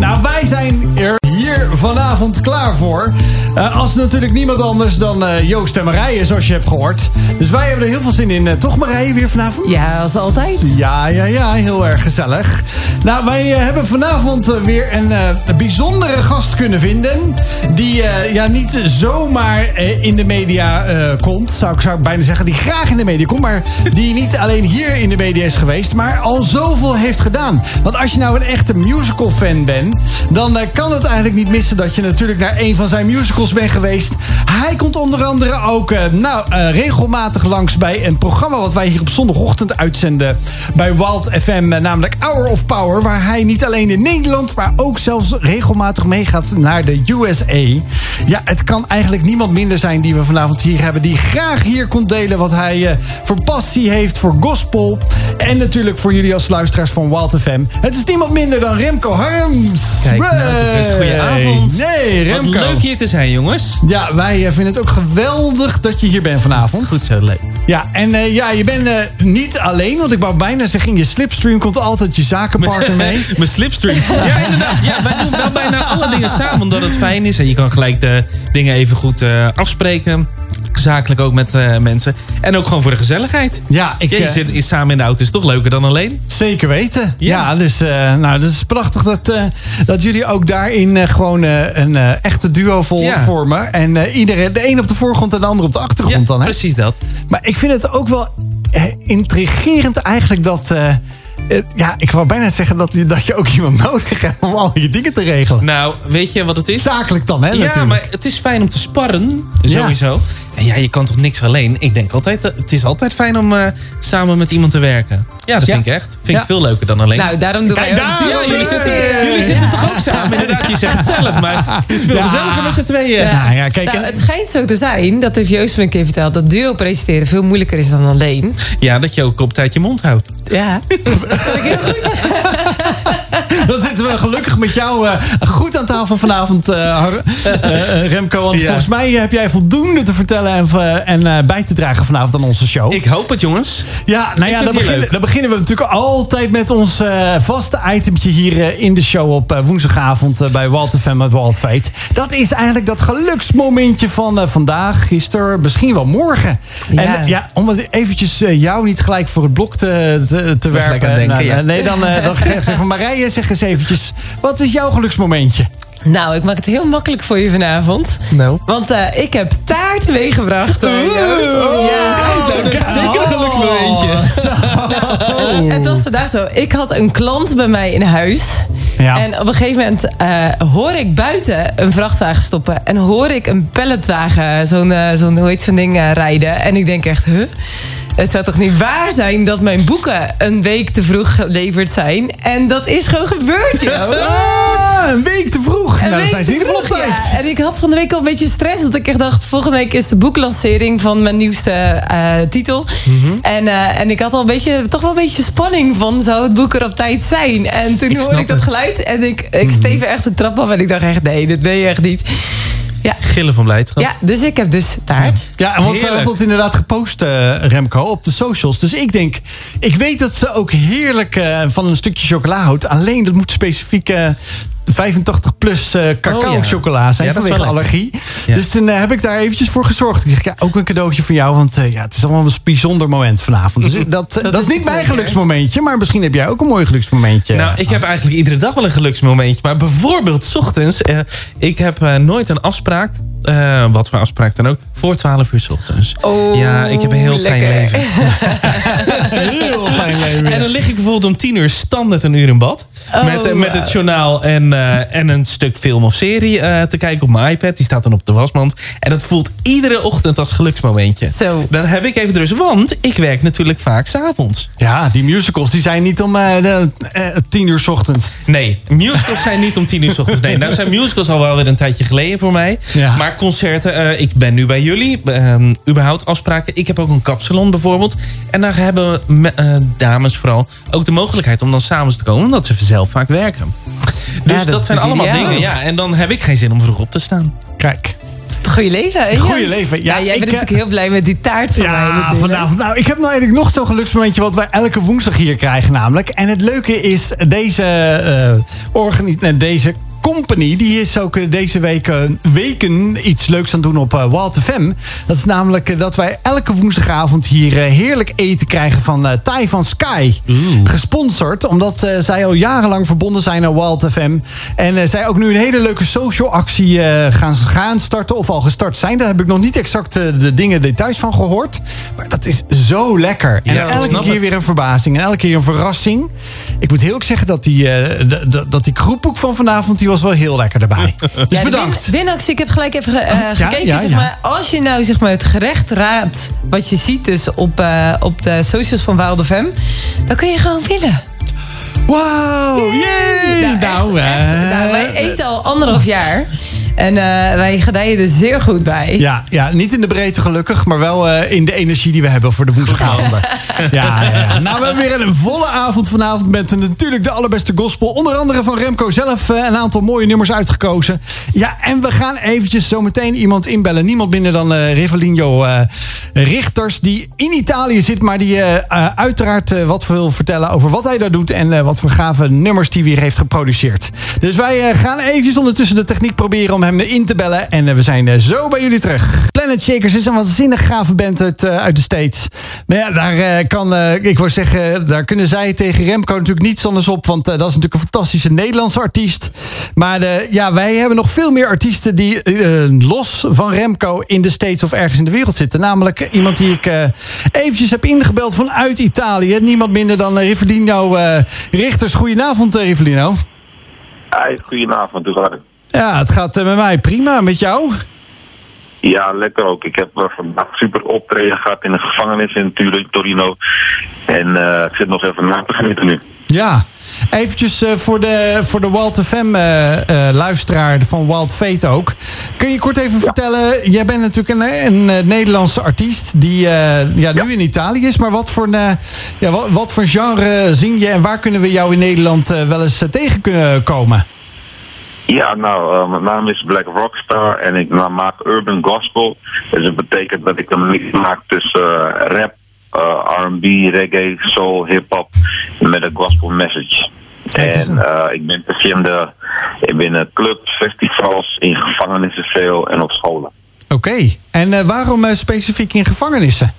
Nou, wij zijn er hier vanavond klaar voor. Uh, als natuurlijk niemand anders dan uh, Joost en Marije, zoals je hebt gehoord. Dus wij hebben er heel veel zin in. Uh, toch Marije, weer vanavond? Ja, als altijd. Ja, ja, ja, heel erg gezellig. Nou, wij hebben vanavond weer een, een, bijzondere gast kunnen vinden. Die ja, niet zomaar in de media komt, zou ik, zou ik bijna zeggen. Die graag in de media komt, maar die niet alleen hier in de media is geweest, maar al zoveel heeft gedaan. Want als je nou een echte musical fan bent, dan kan het eigenlijk niet missen dat je natuurlijk naar een van zijn musicals bent geweest. Hij komt onder andere ook uh, nou, uh, regelmatig langs bij een programma wat wij hier op zondagochtend uitzenden bij Wild FM, uh, namelijk Hour of Power, waar hij niet alleen in Nederland, maar ook zelfs regelmatig meegaat naar de USA. Ja, het kan eigenlijk niemand minder zijn die we vanavond hier hebben, die graag hier komt delen wat hij voor passie heeft voor gospel en natuurlijk voor jullie als luisteraars van Wild FM. Het is niemand minder dan Remco Harms. Kijk, nou, goedenavond. Nee, Remco. Wat leuk hier te zijn, jongens. Ja, wij eh, vinden het ook geweldig dat je hier bent vanavond. Goed zo, leuk. Ja, en uh, ja, je bent uh, niet alleen, want ik wou bijna zeggen, in je slipstream komt altijd je zakenpartner mee. Mijn slipstream. Ja, inderdaad. Ja, wij doen wel bijna alle dingen samen, omdat het fijn is. En je kan gelijk de dingen even goed afspreken zakelijk ook met uh, mensen. En ook gewoon voor de gezelligheid. Ja, ik, ja, je uh, zit is samen in de auto is toch leuker dan alleen? Zeker weten. Ja, ja dus uh, nou, dat is prachtig dat, dat jullie ook daarin gewoon een echte duo vol ja. vormen. En iedereen, de een op de voorgrond en de ander op de achtergrond dan. Hè? precies dat. Maar ik vind het ook wel intrigerend eigenlijk dat eh, ja, ik wou bijna zeggen dat je, dat je ook iemand nodig hebt om al je dingen te regelen. Nou, weet je wat het is? Zakelijk dan, hè? Ja, natuurlijk. maar het is fijn om te sparren, sowieso. Ja. En ja, je kan toch niks alleen? Ik denk altijd, het is altijd fijn om uh, samen met iemand te werken. Ja, dat ja. vind ik echt. Vind ik veel leuker dan alleen. Nou, daarom doen wij daar, ja, jullie zitten, jullie zitten toch ook samen? Inderdaad, je zegt het zelf. Maar het is veel gezelliger met z'n tweeën. Ja. Ja, kijk, nou, het schijnt zo te zijn, dat heeft Joost me een keer verteld... dat duo presenteren veel moeilijker is dan alleen. Ja, dat je ook op tijd je mond houdt. Ja, dat vind ik heel goed. Dan zitten we gelukkig met jou uh, goed aan tafel vanavond, uh, uh, Remco. Want ja. volgens mij heb jij voldoende te vertellen en, en bij te dragen vanavond aan onze show. Ik hoop het, jongens. Ja, nou ja, dan beginnen, dan beginnen, we natuurlijk altijd met ons vaste itemtje hier in de show op woensdagavond bij Walt FM met Walt Fate. Dat is eigenlijk dat geluksmomentje van vandaag, gisteren, misschien wel morgen. Ja. En ja, om het eventjes jou niet gelijk voor het blok te, te, te werpen. Denken, nou, ja. Nee, dan, dan zeg van Marije, zeg eens eventjes, wat is jouw geluksmomentje? Nou, ik maak het heel makkelijk voor je vanavond. Nou. Want uh, ik heb taart meegebracht. Oh, ja. Dat is zeker een geluksmomentje. Oh. Het was vandaag zo. Ik had een klant bij mij in huis. Ja. En op een gegeven moment uh, hoor ik buiten een vrachtwagen stoppen. En hoor ik een palletwagen, zo'n, uh, zo'n hoe heet zo'n ding, rijden. En ik denk echt, huh? Het zou toch niet waar zijn dat mijn boeken een week te vroeg geleverd zijn? En dat is gewoon gebeurd, joh. Ah, een week te vroeg. Een nou, week zijn ze op tijd. Ja. En ik had van de week al een beetje stress. Dat ik echt dacht, volgende week is de boeklancering van mijn nieuwste uh, titel. Mhm. En, uh, en ik had al een beetje, toch wel een beetje spanning van, zou het boek er op tijd zijn? En toen Ik hoorde ik dat het. geluid en ik, ik Mhm. steef echt de trap af. En ik dacht echt, nee, dit ben je echt niet. Ja, Gillen van blijdschap. ja dus ik heb dus taart. Ja, want ze had het inderdaad gepost, eh, Remco, op de socials. Dus ik denk, ik weet dat ze ook heerlijk eh, van een stukje chocola houdt. Alleen dat moet specifiek eh, 85 plus eh, cacao Oh chocola zijn Ja, dat vanwege allergie. Ja. Dus toen eh, heb ik daar eventjes voor gezorgd. Ik zeg, ja, ook een cadeautje voor jou, want eh, ja, het is allemaal een bijzonder moment vanavond. Dus dat, dat, is is niet mijn geluksmomentje, maar misschien heb jij ook een mooi geluksmomentje. Nou, ik heb eigenlijk iedere dag wel een geluksmomentje. Maar bijvoorbeeld 's ochtends. ik heb nooit een afspraak. Eh, wat voor afspraak dan ook. Voor 12 uur 's ochtends. Oh, ja, ik heb een heel fijn lekker. leven. heel fijn leven. En dan lig ik bijvoorbeeld om 10 uur standaard een uur in bad. Oh, met, eh, met het journaal en, eh, en een stuk film of serie eh, te kijken op mijn iPad. Die staat dan op de wasmand. En dat voelt iedere ochtend als geluksmomentje. Zo. Dan heb ik even dus, want ik werk natuurlijk vaak s'avonds. Ja, die musicals die zijn niet om eh, de, eh, tien uur 's ochtends. Nee, musicals zijn niet om tien uur 's ochtends. Nee, nou zijn musicals al wel weer een tijdje geleden voor mij. Ja. Maar concerten, eh, ik ben nu bij jullie. ehm, überhaupt afspraken. Ik heb ook een kapsalon bijvoorbeeld. En daar hebben me- eh, dames vooral ook de mogelijkheid om dan s'avonds te komen. Omdat ze zelf vaak werken. Dus dat dat, zijn allemaal dingen. Ja, en dan heb ik geen zin om vroeg op te staan. Kijk. goede leven. hè, Goeie leven, ja, jij ik, bent eh, natuurlijk heel blij met die taart van mij. Ja, natuurlijk. vanavond. Nou, ik heb nou eigenlijk nog zo'n geluksmomentje wat wij elke woensdag hier krijgen namelijk. En het leuke is, deze, eh organi- nee, deze company, die is ook eh, deze week eh, weken iets leuks aan het doen op eh Wild FM. Dat is namelijk dat wij elke woensdagavond hier heerlijk eten krijgen van Thai van Sky. Gesponsord, omdat zij al jarenlang verbonden zijn aan Wild FM. En zij ook nu een hele leuke social actie gaan, gaan starten of al gestart zijn. Daar heb ik nog niet exact de dingen, details van gehoord. Maar dat is zo lekker. En Ja, elke keer het. weer een verbazing en elke keer een verrassing. Ik moet heel erg zeggen dat die, dat die groepboek van vanavond, die was wel heel lekker erbij. Dus Ja, bedankt. win- winactie, ik heb gelijk even eh, ja, gekeken. ja, zeg ja. maar, als je nou zeg maar, het gerecht raadt wat je ziet dus op, eh, op de socials van Wild FM, dan kun je gewoon winnen. Wow, yay! Nou, Nou, echt, echt. Nou, wij eten al anderhalf jaar. En eh, wij gedijen er zeer goed bij. Ja, ja, niet in de breedte gelukkig, maar wel eh, in de energie die we hebben voor de woensdagavonden. Ja, ja, ja. Nou, we hebben weer een volle avond vanavond met natuurlijk de allerbeste gospel. Onder andere van Remco zelf eh, een aantal mooie nummers uitgekozen. Ja, en we gaan eventjes zo meteen iemand inbellen. Niemand minder dan Rivellino Richters, die in Italië zit, maar die uiteraard wat wil vertellen over wat hij daar doet en wat voor gave nummers die weer heeft geproduceerd. Dus wij gaan eventjes ondertussen de techniek proberen om hem in te bellen. En eh, we zijn eh, zo bij jullie terug. Planet Shakers is een waanzinnig gave band uit, eh, uit de States. Maar ja, daar kan, ik wou zeggen, daar kunnen zij tegen Remco natuurlijk niets anders op. Want dat is natuurlijk een fantastische Nederlandse artiest. Maar ja, wij hebben nog veel meer artiesten die los van Remco in de States of ergens in de wereld zitten. Namelijk iemand die ik eventjes heb ingebeld vanuit Italië. Niemand minder dan Rivellino Richters. Goedenavond, Rivellino. Hi, goedenavond, hoe? Ja, het gaat eh, met mij prima. Met jou? Ja, lekker ook. Ik heb eh, vandaag super optreden gehad in de gevangenis in Torino. En eh, ik zit nog even na te genieten nu. Ja. Eventjes voor, de, voor de Wild FM luisteraar van Wild Fate ook. Kun je kort even vertellen, jij bent natuurlijk een, een Nederlandse artiest die ja, nu in Italië is. Maar wat voor, een, ja, wat, wat voor genre zing je en waar kunnen we jou in Nederland wel eens tegen kunnen komen? Ja, nou, eh, mijn naam is Black Rockstar en ik nou, maak urban gospel. Dus dat betekent dat ik een mix maak tussen eh, rap, eh, R&B, reggae, soul, hip-hop met een gospel message. En ik ben verschillende ik ben in clubs, festivals, in gevangenissen veel en op scholen. Oké, en waarom specifiek in gevangenissen?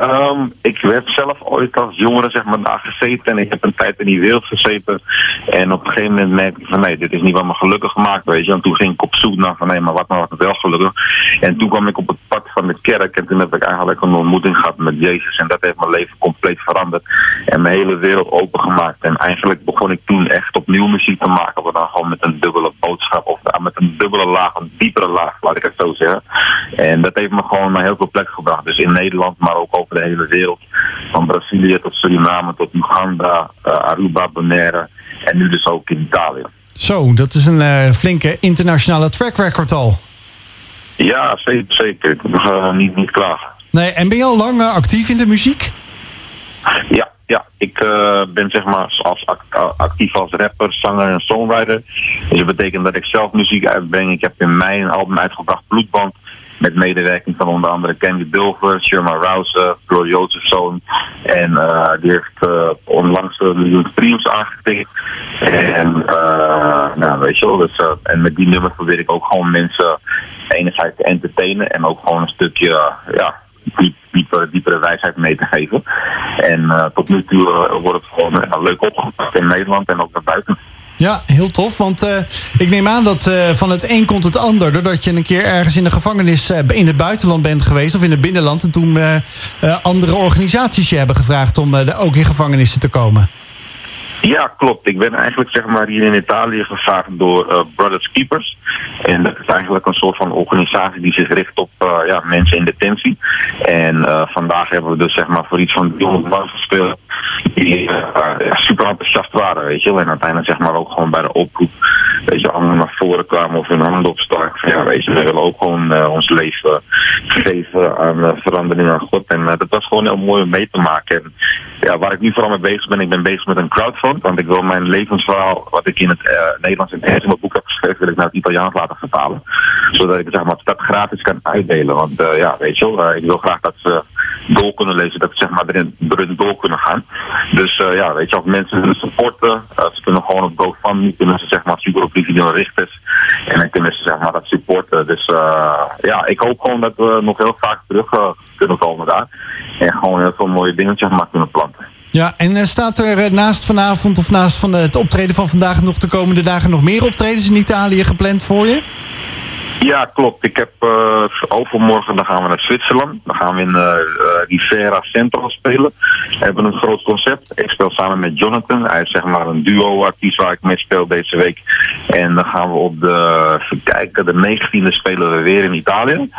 Ehm, ik heb zelf ooit als jongere zeg maar daar gezeten en ik heb een tijd in die wereld gezeten. En op een gegeven moment merkte ik van nee, dit is niet wat me gelukkig maakt, weet je. En toen ging ik op zoek naar van nee, maar wat me wel gelukkig. En toen kwam ik op het pad van de kerk en toen heb ik eigenlijk een ontmoeting gehad met Jezus. En dat heeft mijn leven compleet veranderd en mijn hele wereld opengemaakt. En eigenlijk begon ik toen echt opnieuw muziek te maken, maar dan gewoon met een dubbele boodschap of eh, met een dubbele laag, een diepere laag, laat ik het zo zeggen. En dat heeft me gewoon naar heel veel plekken gebracht. Dus in Nederland, maar ook over de hele wereld. Van Brazilië tot Suriname tot Uganda, eh, Aruba, Bonaire en nu dus ook in Italië. Zo, dat is een eh, flinke internationale track record al. Ja, zeker. zeker. Ik mag eh, niet, niet klagen. Nee, en ben je al lang eh, actief in de muziek? Ja, ja. ik ben zeg maar als act- actief als rapper, zanger en songwriter. Dus dat betekent dat ik zelf muziek uitbreng. Ik heb in mei een album uitgebracht, Bloedband. Met medewerking van onder andere Candy Dulver, Sherma Rouse, Floor Josephson. En eh, die heeft eh, onlangs een miljoen streams aangetikt. En eh, nou, weet je wel, dus, en met die nummer probeer ik ook gewoon mensen enerzijds te entertainen en ook gewoon een stukje, ja, diep, diepere, wijsheid mee te geven. En tot nu toe wordt het gewoon eh, leuk opgepakt in Nederland en ook naar buiten. Ja, heel tof. Want eh, ik neem aan dat eh, van het een komt het ander. Doordat je een keer ergens in de gevangenis eh, in het buitenland bent geweest. Of in het binnenland. En toen andere organisaties je hebben gevraagd om ook in gevangenissen te komen. Ja, klopt. Ik ben eigenlijk zeg maar hier in Italië gevraagd door eh, Brothers Keepers. En dat is eigenlijk een soort van organisatie die zich richt op eh, ja, mensen in detentie. En eh, vandaag hebben we dus zeg maar voor iets van 300 man gespeeld die super enthousiast waren, weet je. En uiteindelijk zeg maar ook gewoon bij de oproep weet je, allemaal naar voren kwamen of hun handen opstaken. Ja, weet je, we willen ook gewoon ons leven geven aan verandering aan God. En dat was gewoon heel mooi om mee te maken. En ja, waar ik nu vooral mee bezig ben, ik ben bezig met een Want ik wil mijn levensverhaal, wat ik in het Nederlands en in mijn boek heb geschreven, wil ik naar het Italiaans laten vertalen. Zodat ik zeg maar, dat gratis kan uitdelen. Want ja, weet je wel, ik wil graag dat ze door kunnen lezen, dat ze zeg maar erin, door kunnen gaan. Dus ja, weet je, als mensen willen supporten, ze kunnen gewoon op GoFundMe, kunnen ze zeg maar super op die richters. En dan kunnen ze zeg maar dat supporten. Dus ja, ik hoop gewoon dat we nog heel vaak terug kunnen komen daar. En gewoon heel veel mooie dingen zeg maar kunnen planten. Ja, en uh, staat er naast vanavond of naast van het optreden van vandaag nog de komende dagen nog meer optredens in Italië gepland voor je? Ja, klopt. Ik heb overmorgen, dan gaan we naar Zwitserland. Dan gaan we in uh, Rivera Central spelen. We hebben een groot concept. Ik speel samen met Jonathan. Hij is zeg maar een duo-artiest waar ik mee speel deze week. En dan gaan we op de, even kijken, de 19e spelen we weer in Italië.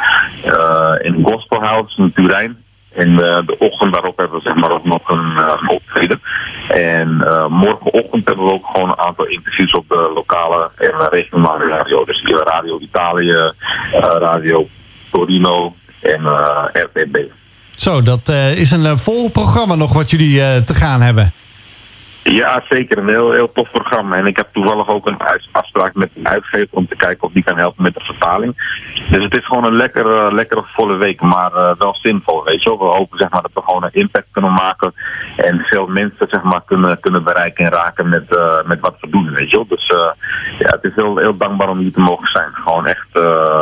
In Gospel House in Turijn. En uh, de ochtend daarop hebben we zeg maar ook nog een, uh, optreden. En uh, morgenochtend hebben we ook gewoon een aantal interviews op de lokale en regionale radio. Dus Radio Italië, Radio Torino en RTB. Zo, dat is een vol programma nog wat jullie te gaan hebben. Ja, zeker. Een heel, heel tof programma. En ik heb toevallig ook een afspraak met een uitgever om te kijken of die kan helpen met de vertaling. Dus het is gewoon een lekkere, lekkere volle week, maar uh, wel zinvol. Weet je. We hopen zeg maar, dat we gewoon een impact kunnen maken en veel mensen zeg maar, kunnen, kunnen bereiken en raken met, uh, met wat we doen. Weet je wel. Dus ja, het is heel, heel dankbaar om hier te mogen zijn. Gewoon echt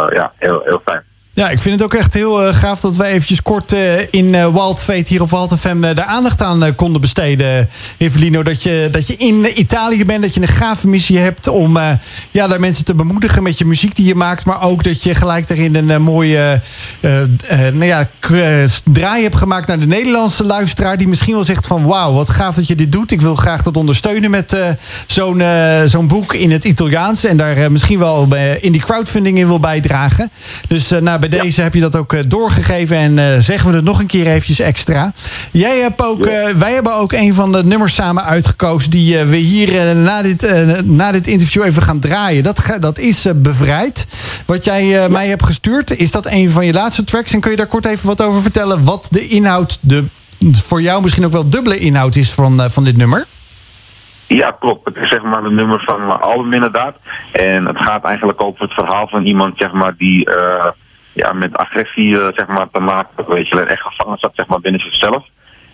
ja, heel, heel fijn. Ja, ik vind het ook echt heel uh, gaaf dat wij eventjes kort uh, in uh, Wild Fate hier op Wild FM daar aandacht aan konden besteden. Evelino, dat je, dat je in Italië bent, dat je een gave missie hebt om ja, daar mensen te bemoedigen met je muziek die je maakt. Maar ook dat je gelijk daarin een mooie nou ja, draai hebt gemaakt naar de Nederlandse luisteraar. Die misschien wel zegt van wauw, wat gaaf dat je dit doet. Ik wil graag dat ondersteunen met zo'n zo'n boek in het Italiaans. En daar misschien wel in die crowdfunding in wil bijdragen. Dus nou, bij deze heb je dat ook doorgegeven. En zeggen we het nog een keer eventjes extra. Jij hebt ook, wij hebben ook een van de nummers samen uitgekozen. Die we hier na, dit, na dit interview even gaan draaien. Dat, dat is Bevrijd. Wat jij mij hebt gestuurd. Is dat een van je laatste tracks? En kun je daar kort even wat over vertellen? Wat de inhoud, de, voor jou misschien ook wel dubbele inhoud is van, van dit nummer? Ja, klopt. Het is zeg maar een nummer van mijn album inderdaad. En het gaat eigenlijk over het verhaal van iemand zeg maar, die uh, ja, met agressie uh, zeg maar, te maken weet je, echt gevangen zat zeg maar, binnen zichzelf.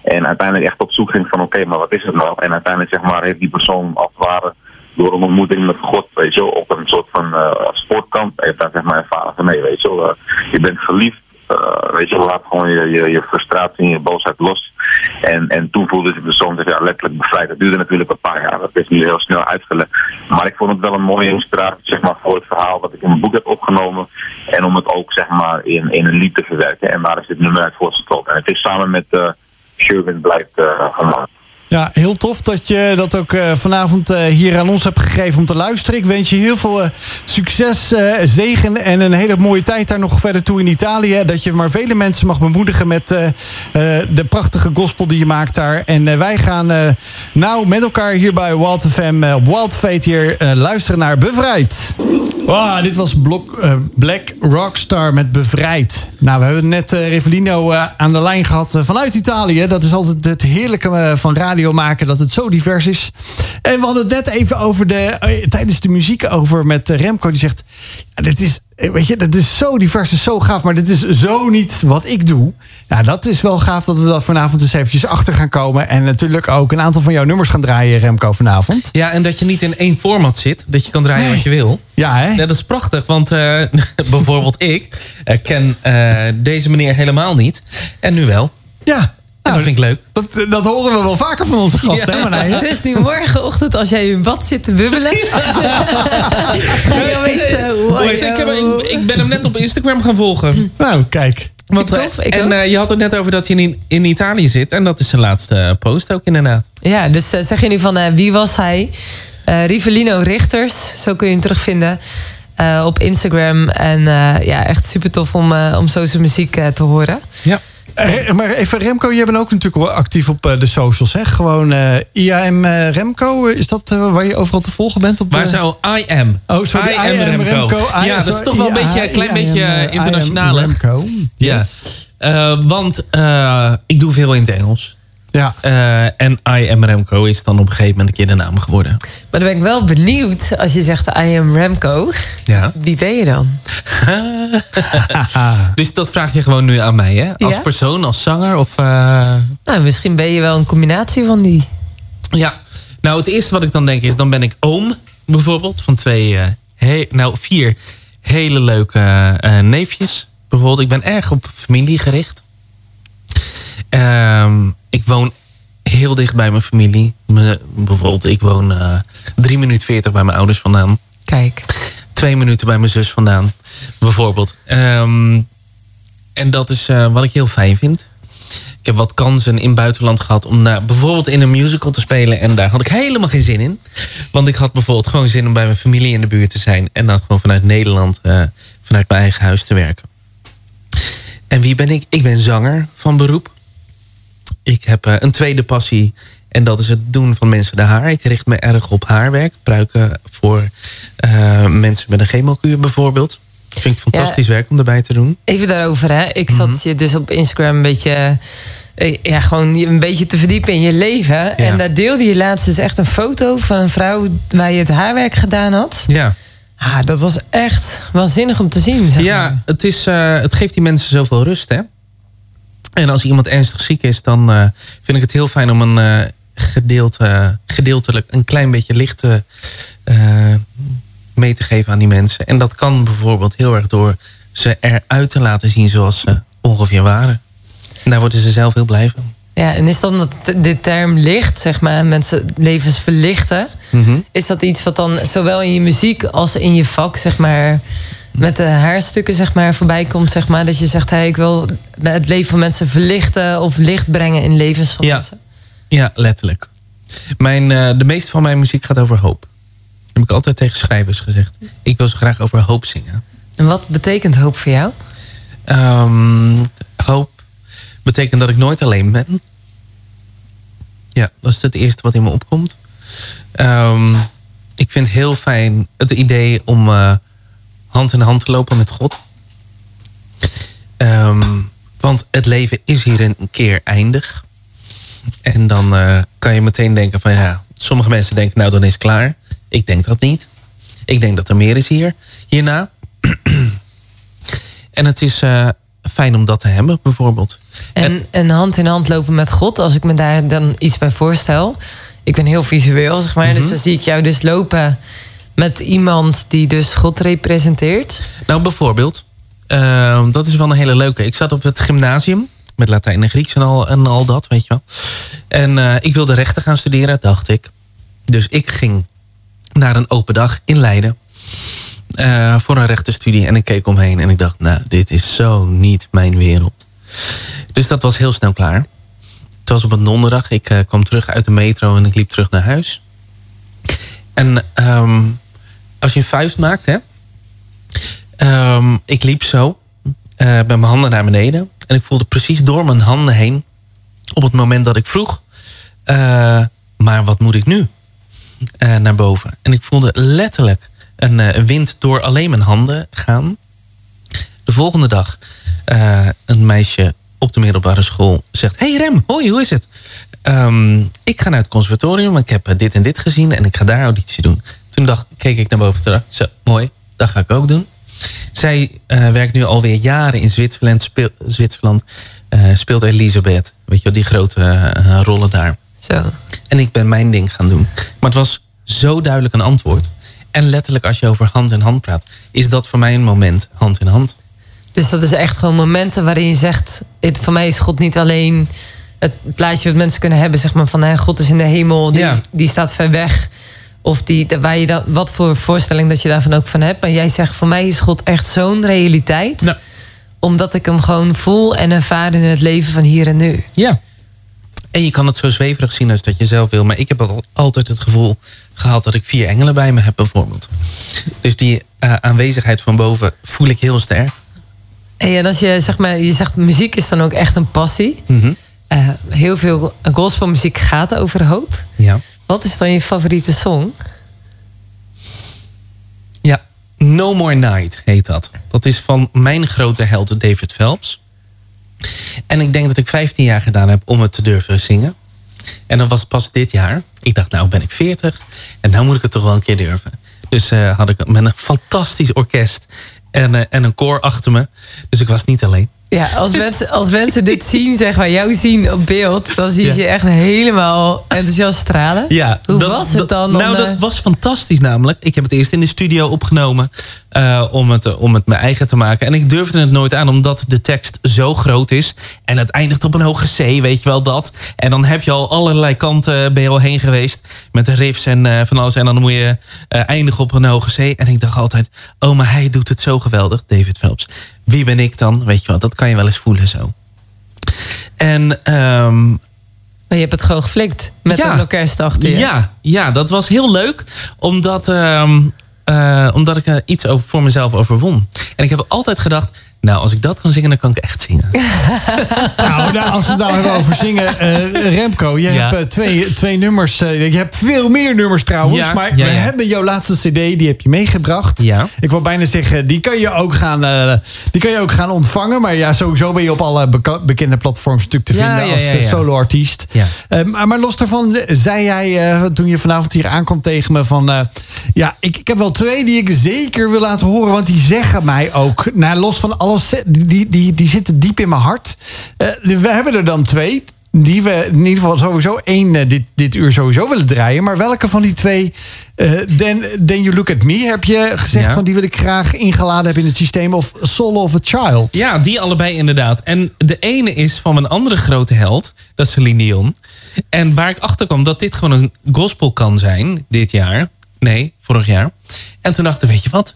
En uiteindelijk echt op zoek ging van oké, maar wat is het nou? En uiteindelijk zeg maar, heeft die persoon als het ware door een ontmoeting met God, weet je op een soort van uh, sportkamp, heeft daar zeg maar ervaren van nee, weet je wel, je bent geliefd, uh, weet je, laat gewoon je, je, je frustratie en je boosheid los. En, en toen voelde de persoon zich ja, letterlijk bevrijd. Dat duurde natuurlijk een paar jaar, dat is nu heel snel uitgelegd. Maar ik vond het wel een mooie inspiratie zeg maar, voor het verhaal wat ik in mijn boek heb opgenomen. En om het ook zeg maar, in, in een lied te verwerken. En daar is dit nummer uit voortgekomen. En het is samen met uh, Sherwin Blijkt uh, gemaakt. Ja, heel tof dat je dat ook uh, vanavond uh, hier aan ons hebt gegeven om te luisteren. Ik wens je heel veel uh, succes, zegen en een hele mooie tijd daar nog verder toe in Italië. Dat je maar vele mensen mag bemoedigen met de prachtige gospel die je maakt daar. En wij gaan nou met elkaar hier bij Wild FM, op Wild Fate hier, luisteren naar Bevrijd. Wow, dit was Blok, Black Rockstar met Bevrijd. Nou, we hebben net Revelino aan de lijn gehad vanuit Italië. Dat is altijd het heerlijke van radio maken dat het zo divers is. En we hadden het net even over de, tijdens de muziek over met Remco. Die zegt, ja, dit is, weet je, dat is zo divers en zo gaaf. Maar dit is zo niet wat ik doe. Nou, dat is wel gaaf dat we dat vanavond eens eventjes achter gaan komen. En natuurlijk ook een aantal van jouw nummers gaan draaien, Remco, vanavond. Ja, en dat je niet in één format zit. Dat je kan draaien wat je wil. Ja, hè? Ja, dat is prachtig. Want uh, bijvoorbeeld ik uh, ken uh, deze meneer helemaal niet. En nu wel. Ja, nou, dat vind ik leuk. Dat, dat horen we wel vaker van onze gasten. Ja, hè, dus nu morgenochtend als jij in bad zit te bubbelen. ik, heb, ik, ik, ben hem net op Instagram gaan volgen. Nou, kijk. Want, tof, en uh, je had het net over dat je in, in Italië zit. En dat is zijn laatste post ook inderdaad. Ja, dus uh, zeg je nu van uh, wie was hij? Rivelino Richters, zo kun je hem terugvinden. op Instagram. En ja, echt super tof om, om zo zijn muziek te horen. Ja. Re- maar even Remco, jij bent ook natuurlijk wel actief op eh, de socials. Hè? Gewoon eh, IAM eh, Remco, is dat eh, waar je overal te volgen bent? Op Waar de- zou I am? Oh, sorry, I am I am Remco. Remco. I- ja, dat is toch wel een beetje, een klein I beetje eh, eh, internationaal. Remco. Ja. Eh, want eh, ik doe veel in het Engels. Ja. Eh, en I am Remco is dan op een gegeven moment een keer de naam geworden. Maar dan ben ik wel benieuwd als je zegt I am Remco. Ja. Wie ben je dan? Dus dat vraag je gewoon nu aan mij, hè? Als Ja. persoon, als zanger of... eh, Nou, misschien ben je wel een combinatie van die. Ja, nou het eerste wat ik dan denk is, dan ben ik oom bijvoorbeeld van twee, eh, he- nou vier hele leuke eh, neefjes. Bijvoorbeeld, ik ben erg op familie gericht. Ehm, ik woon heel dicht bij mijn familie. Me- bijvoorbeeld, ik woon eh drie minuten veertig bij mijn ouders vandaan. Kijk. Twee minuten bij mijn zus vandaan, bijvoorbeeld. Ehm, en dat is eh, wat ik heel fijn vind. Ik heb wat kansen in het buitenland gehad om naar, bijvoorbeeld in een musical te spelen. En daar had ik helemaal geen zin in. Want ik had bijvoorbeeld gewoon zin om bij mijn familie in de buurt te zijn. En dan gewoon vanuit Nederland, eh, vanuit mijn eigen huis te werken. En wie ben ik? Ik ben zanger van beroep. Ik heb eh, een tweede passie. En dat is het doen van mensen de haar. Ik richt me erg op haarwerk. Pruiken voor eh, mensen met een chemokuur bijvoorbeeld. Vind ik fantastisch werk om erbij te doen. Even daarover, hè. Ik zat Mhm. je dus op Instagram een beetje... eh, Ja, gewoon een beetje te verdiepen in je leven. En daar deelde je laatst dus echt een foto van een vrouw... waar je het haarwerk gedaan had. Ja. Ah, dat was echt waanzinnig om te zien, zeg Ja, het, is, het geeft die mensen zoveel rust, hè? En als iemand ernstig ziek is, dan eh, vind ik het heel fijn om een eh, gedeelte, gedeeltelijk een klein beetje licht eh, mee te geven aan die mensen. En dat kan bijvoorbeeld heel erg door ze eruit te laten zien zoals ze ongeveer waren. En daar worden ze zelf heel blij van. Ja, en is dan dat de term licht, zeg maar, mensen levens verlichten... Mhm. Is dat iets wat dan zowel in je muziek als in je vak, zeg maar, met de haarstukken, zeg maar, voorbij komt, zeg maar, dat je zegt, hey, ik wil het leven van mensen verlichten of licht brengen in levens van Ja. mensen? Ja, letterlijk. Mijn, eh, de meeste van mijn muziek gaat over hoop. Dat heb ik altijd tegen schrijvers gezegd. Ik wil zo graag over hoop zingen. En wat betekent hoop voor jou? Ehm, hoop betekent dat ik nooit alleen ben. Ja, dat is het eerste wat in me opkomt. Ehm, ik vind heel fijn het idee om eh, hand in hand te lopen met God. Ehm, want het leven is hier een keer eindig. En dan eh, kan je meteen denken van ja, sommige mensen denken nou dan is het klaar. Ik denk dat niet. Ik denk dat er meer is hier, hierna. En het is eh, fijn om dat te hebben, bijvoorbeeld. En, en hand in hand lopen met God, als ik me daar dan iets bij voorstel. Ik ben heel visueel, zeg maar, Mhm. dus dan zie ik jou dus lopen met iemand die dus God representeert. Nou, bijvoorbeeld, eh, dat is wel een hele leuke. Ik zat op het gymnasium met Latijn en Grieks en al, en al dat, weet je wel. En eh, ik wilde rechten gaan studeren, dacht ik. Dus ik ging naar een open dag in Leiden eh, voor een rechtenstudie. En ik keek omheen en ik dacht, nou, dit is zo niet mijn wereld. Dus dat was heel snel klaar. Het was op een donderdag. Ik eh, kwam terug uit de metro en ik liep terug naar huis. En ehm, als je een vuist maakt, hè, Ehm, ik liep zo eh, met mijn handen naar beneden. En ik voelde precies door mijn handen heen. Op het moment dat ik vroeg. maar wat moet ik nu? Naar boven. En ik voelde letterlijk een, eh, een wind door alleen mijn handen gaan. De volgende dag. eh, een meisje op de middelbare school zegt... Hey Rem, hoi, hoe is het? Ehm, ik ga naar het conservatorium. Ik heb eh, dit en dit gezien. En ik ga daar auditie doen. Toen dacht, keek ik naar boven terug. Zo, mooi. Dat ga ik ook doen. Zij werkt nu alweer jaren in Zwitserland. Speel, Zwitserland speelt Elisabeth. Weet je wel, die grote rollen daar. Zo. En ik ben mijn ding gaan doen. Maar het was zo duidelijk een antwoord. En letterlijk als je over hand in hand praat... is dat voor mij een moment hand in hand. Dus dat is echt gewoon momenten waarin je zegt... Het, voor mij is God niet alleen het plaatje wat mensen kunnen hebben... zeg maar van hè, God is in de hemel, die, Ja. die staat ver weg. Of die, waar je dat, wat voor voorstelling dat je daarvan ook van hebt. Maar jij zegt, voor mij is God echt zo'n realiteit. Nou. Omdat ik hem gewoon voel en ervaar in het leven van hier en nu. Ja. En je kan het zo zweverig zien als dat je zelf wil. Maar ik heb al- altijd het gevoel gehad dat ik vier engelen bij me heb bijvoorbeeld. Dus die eh, aanwezigheid van boven voel ik heel sterk. Hey, en als je zeg maar, je zegt muziek is dan ook echt een passie. Mhm. Eh, heel veel gospelmuziek gaat over hoop. Ja. Wat is dan je favoriete song? Ja, No More Night heet dat. Dat is van mijn grote held David Phelps. En ik denk dat ik 15 jaar gedaan heb om het te durven zingen. En dat was pas dit jaar. Ik dacht, nou ben ik 40 en nou moet ik het toch wel een keer durven. Dus eh, had ik met een fantastisch orkest en, eh, en een koor achter me. Dus ik was niet alleen. Ja, als mensen, als mensen dit zien, zeg maar, jou zien op beeld, dan zie je Ja. echt helemaal enthousiast stralen. Ja, Hoe dat- was het dan? Nou, dat was fantastisch namelijk. Ik heb het eerst in de studio opgenomen eh, om, het, om het mijn eigen te maken. En ik durfde het nooit aan, omdat de tekst zo groot is. En het eindigt op een hoge C, weet je wel dat. En dan heb je al allerlei kanten, ben je al heen geweest. Met de riffs en eh, van alles. En dan moet je eh, eindigen op een hoge C. En ik dacht altijd, oh, maar hij doet het zo geweldig, David Phelps. Wie ben ik dan? Weet je wel, dat kan je wel eens voelen zo. En ehm, je hebt het gewoon geflikt met Ja. een orkest achter je. ja, ja, dat was heel leuk. Omdat, ehm, eh, omdat ik iets over, voor mezelf overwon. En ik heb altijd gedacht... Nou, als ik dat kan zingen, dan kan ik echt zingen. Nou, nou, als we het nou hebben over zingen. eh, Remco, je Ja. hebt eh, twee, twee nummers. eh, je hebt veel meer nummers trouwens. Ja, maar ja, we ja. hebben jouw laatste cd, die heb je meegebracht. Ja. Ik wil bijna zeggen, die kan je ook gaan, eh, die kan je ook gaan ontvangen. Maar ja, sowieso ben je op alle bekende platforms natuurlijk te Ja, vinden ja, als ja, ja. solo-artiest. Ja. Eh, maar, maar los daarvan, zei jij eh, toen je vanavond hier aankwam tegen me van... eh, ja, ik, ik heb wel twee die ik zeker wil laten horen. Want die zeggen mij ook, nou, los van alles, die, die, die zitten diep in mijn hart. Eh, we hebben er dan twee die we in ieder geval sowieso één eh, dit, dit uur sowieso willen draaien. Maar welke van die twee, eh then, then You Look At Me, heb je gezegd Ja. van die wil ik graag ingeladen hebben in het systeem of Soul of a Child? Ja, die allebei inderdaad. En de ene is van mijn andere grote held. Dat is Celine Dion. En waar ik achter kwam dat dit gewoon een gospel kan zijn. Dit jaar. Nee, vorig jaar. En toen dacht ik, weet je wat?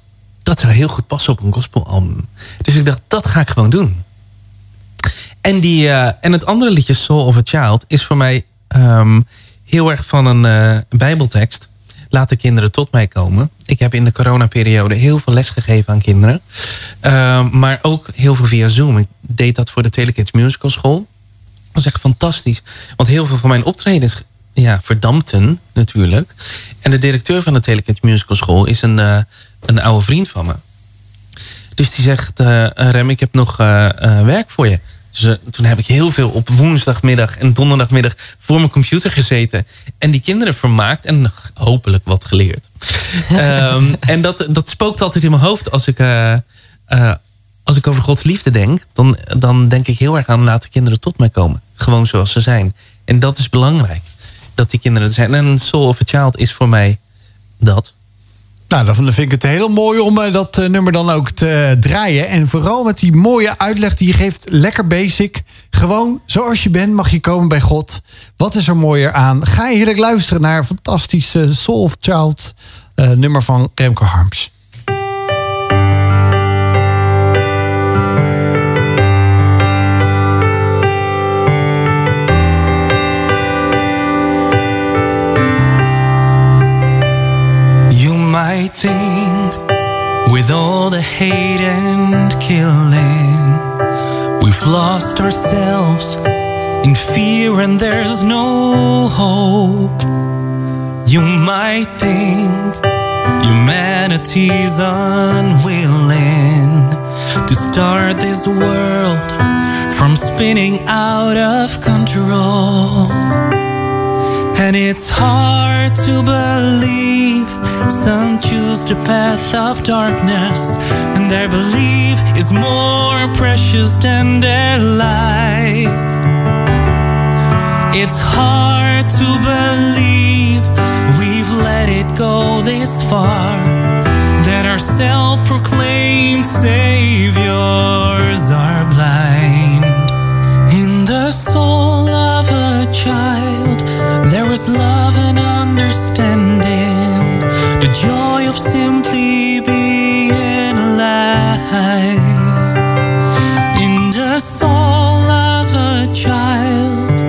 Dat zou heel goed passen op een gospelalbum. Dus ik dacht, dat ga ik gewoon doen. En, die, eh, en het andere liedje, Soul of a Child, is voor mij ehm, heel erg van een eh, bijbeltekst. Laat de kinderen tot mij komen. Ik heb in de coronaperiode heel veel les gegeven aan kinderen. Ehm, maar ook heel veel via Zoom. Ik deed dat voor de Telekids Musical School. Dat was echt fantastisch. Want heel veel van mijn optredens ja, verdampten natuurlijk. En de directeur van de Telekids Musical School is een, eh, een oude vriend van me. Dus die zegt, eh, Rem, ik heb nog eh, eh, werk voor je. Dus, eh, toen heb ik heel veel op woensdagmiddag en donderdagmiddag voor mijn computer gezeten. En die kinderen vermaakt en hopelijk wat geleerd. Ehm, en dat, dat spookt altijd in mijn hoofd als ik, eh, eh, als ik over Gods liefde denk. Dan, dan denk ik heel erg aan laat de kinderen tot mij komen. Gewoon zoals ze zijn. En dat is belangrijk. Dat die kinderen er zijn. En Soul of a Child is voor mij dat. Nou, dan vind ik het heel mooi om eh, dat eh, nummer dan ook te draaien. En vooral met die mooie uitleg die je geeft. Lekker basic. Gewoon zoals je bent mag je komen bij God. Wat is er mooier aan? Ga heerlijk luisteren naar een fantastische Soul of Child eh, nummer van Remco Harms. Might think, with all the hate and killing, we've lost ourselves in fear and there's no hope. You might think humanity's unwilling to start this world from spinning out of control. And it's hard to believe some choose the path of darkness, and their belief is more precious than their life. It's hard to believe we've let it go this far, that our self proclaimed saviors are blind. In the soul of a child, there is love and understanding, the joy of simply being alive. In the soul of a child,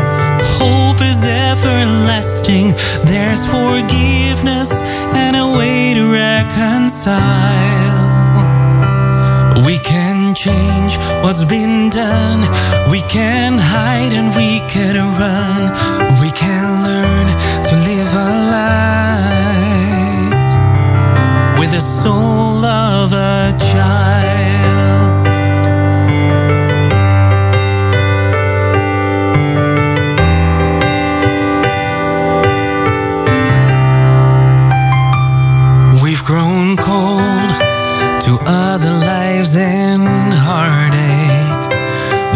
hope is everlasting, there's forgiveness and a way to reconcile. We can change what's been done. We can hide and we can run. We can learn to live our lives with the soul of a child.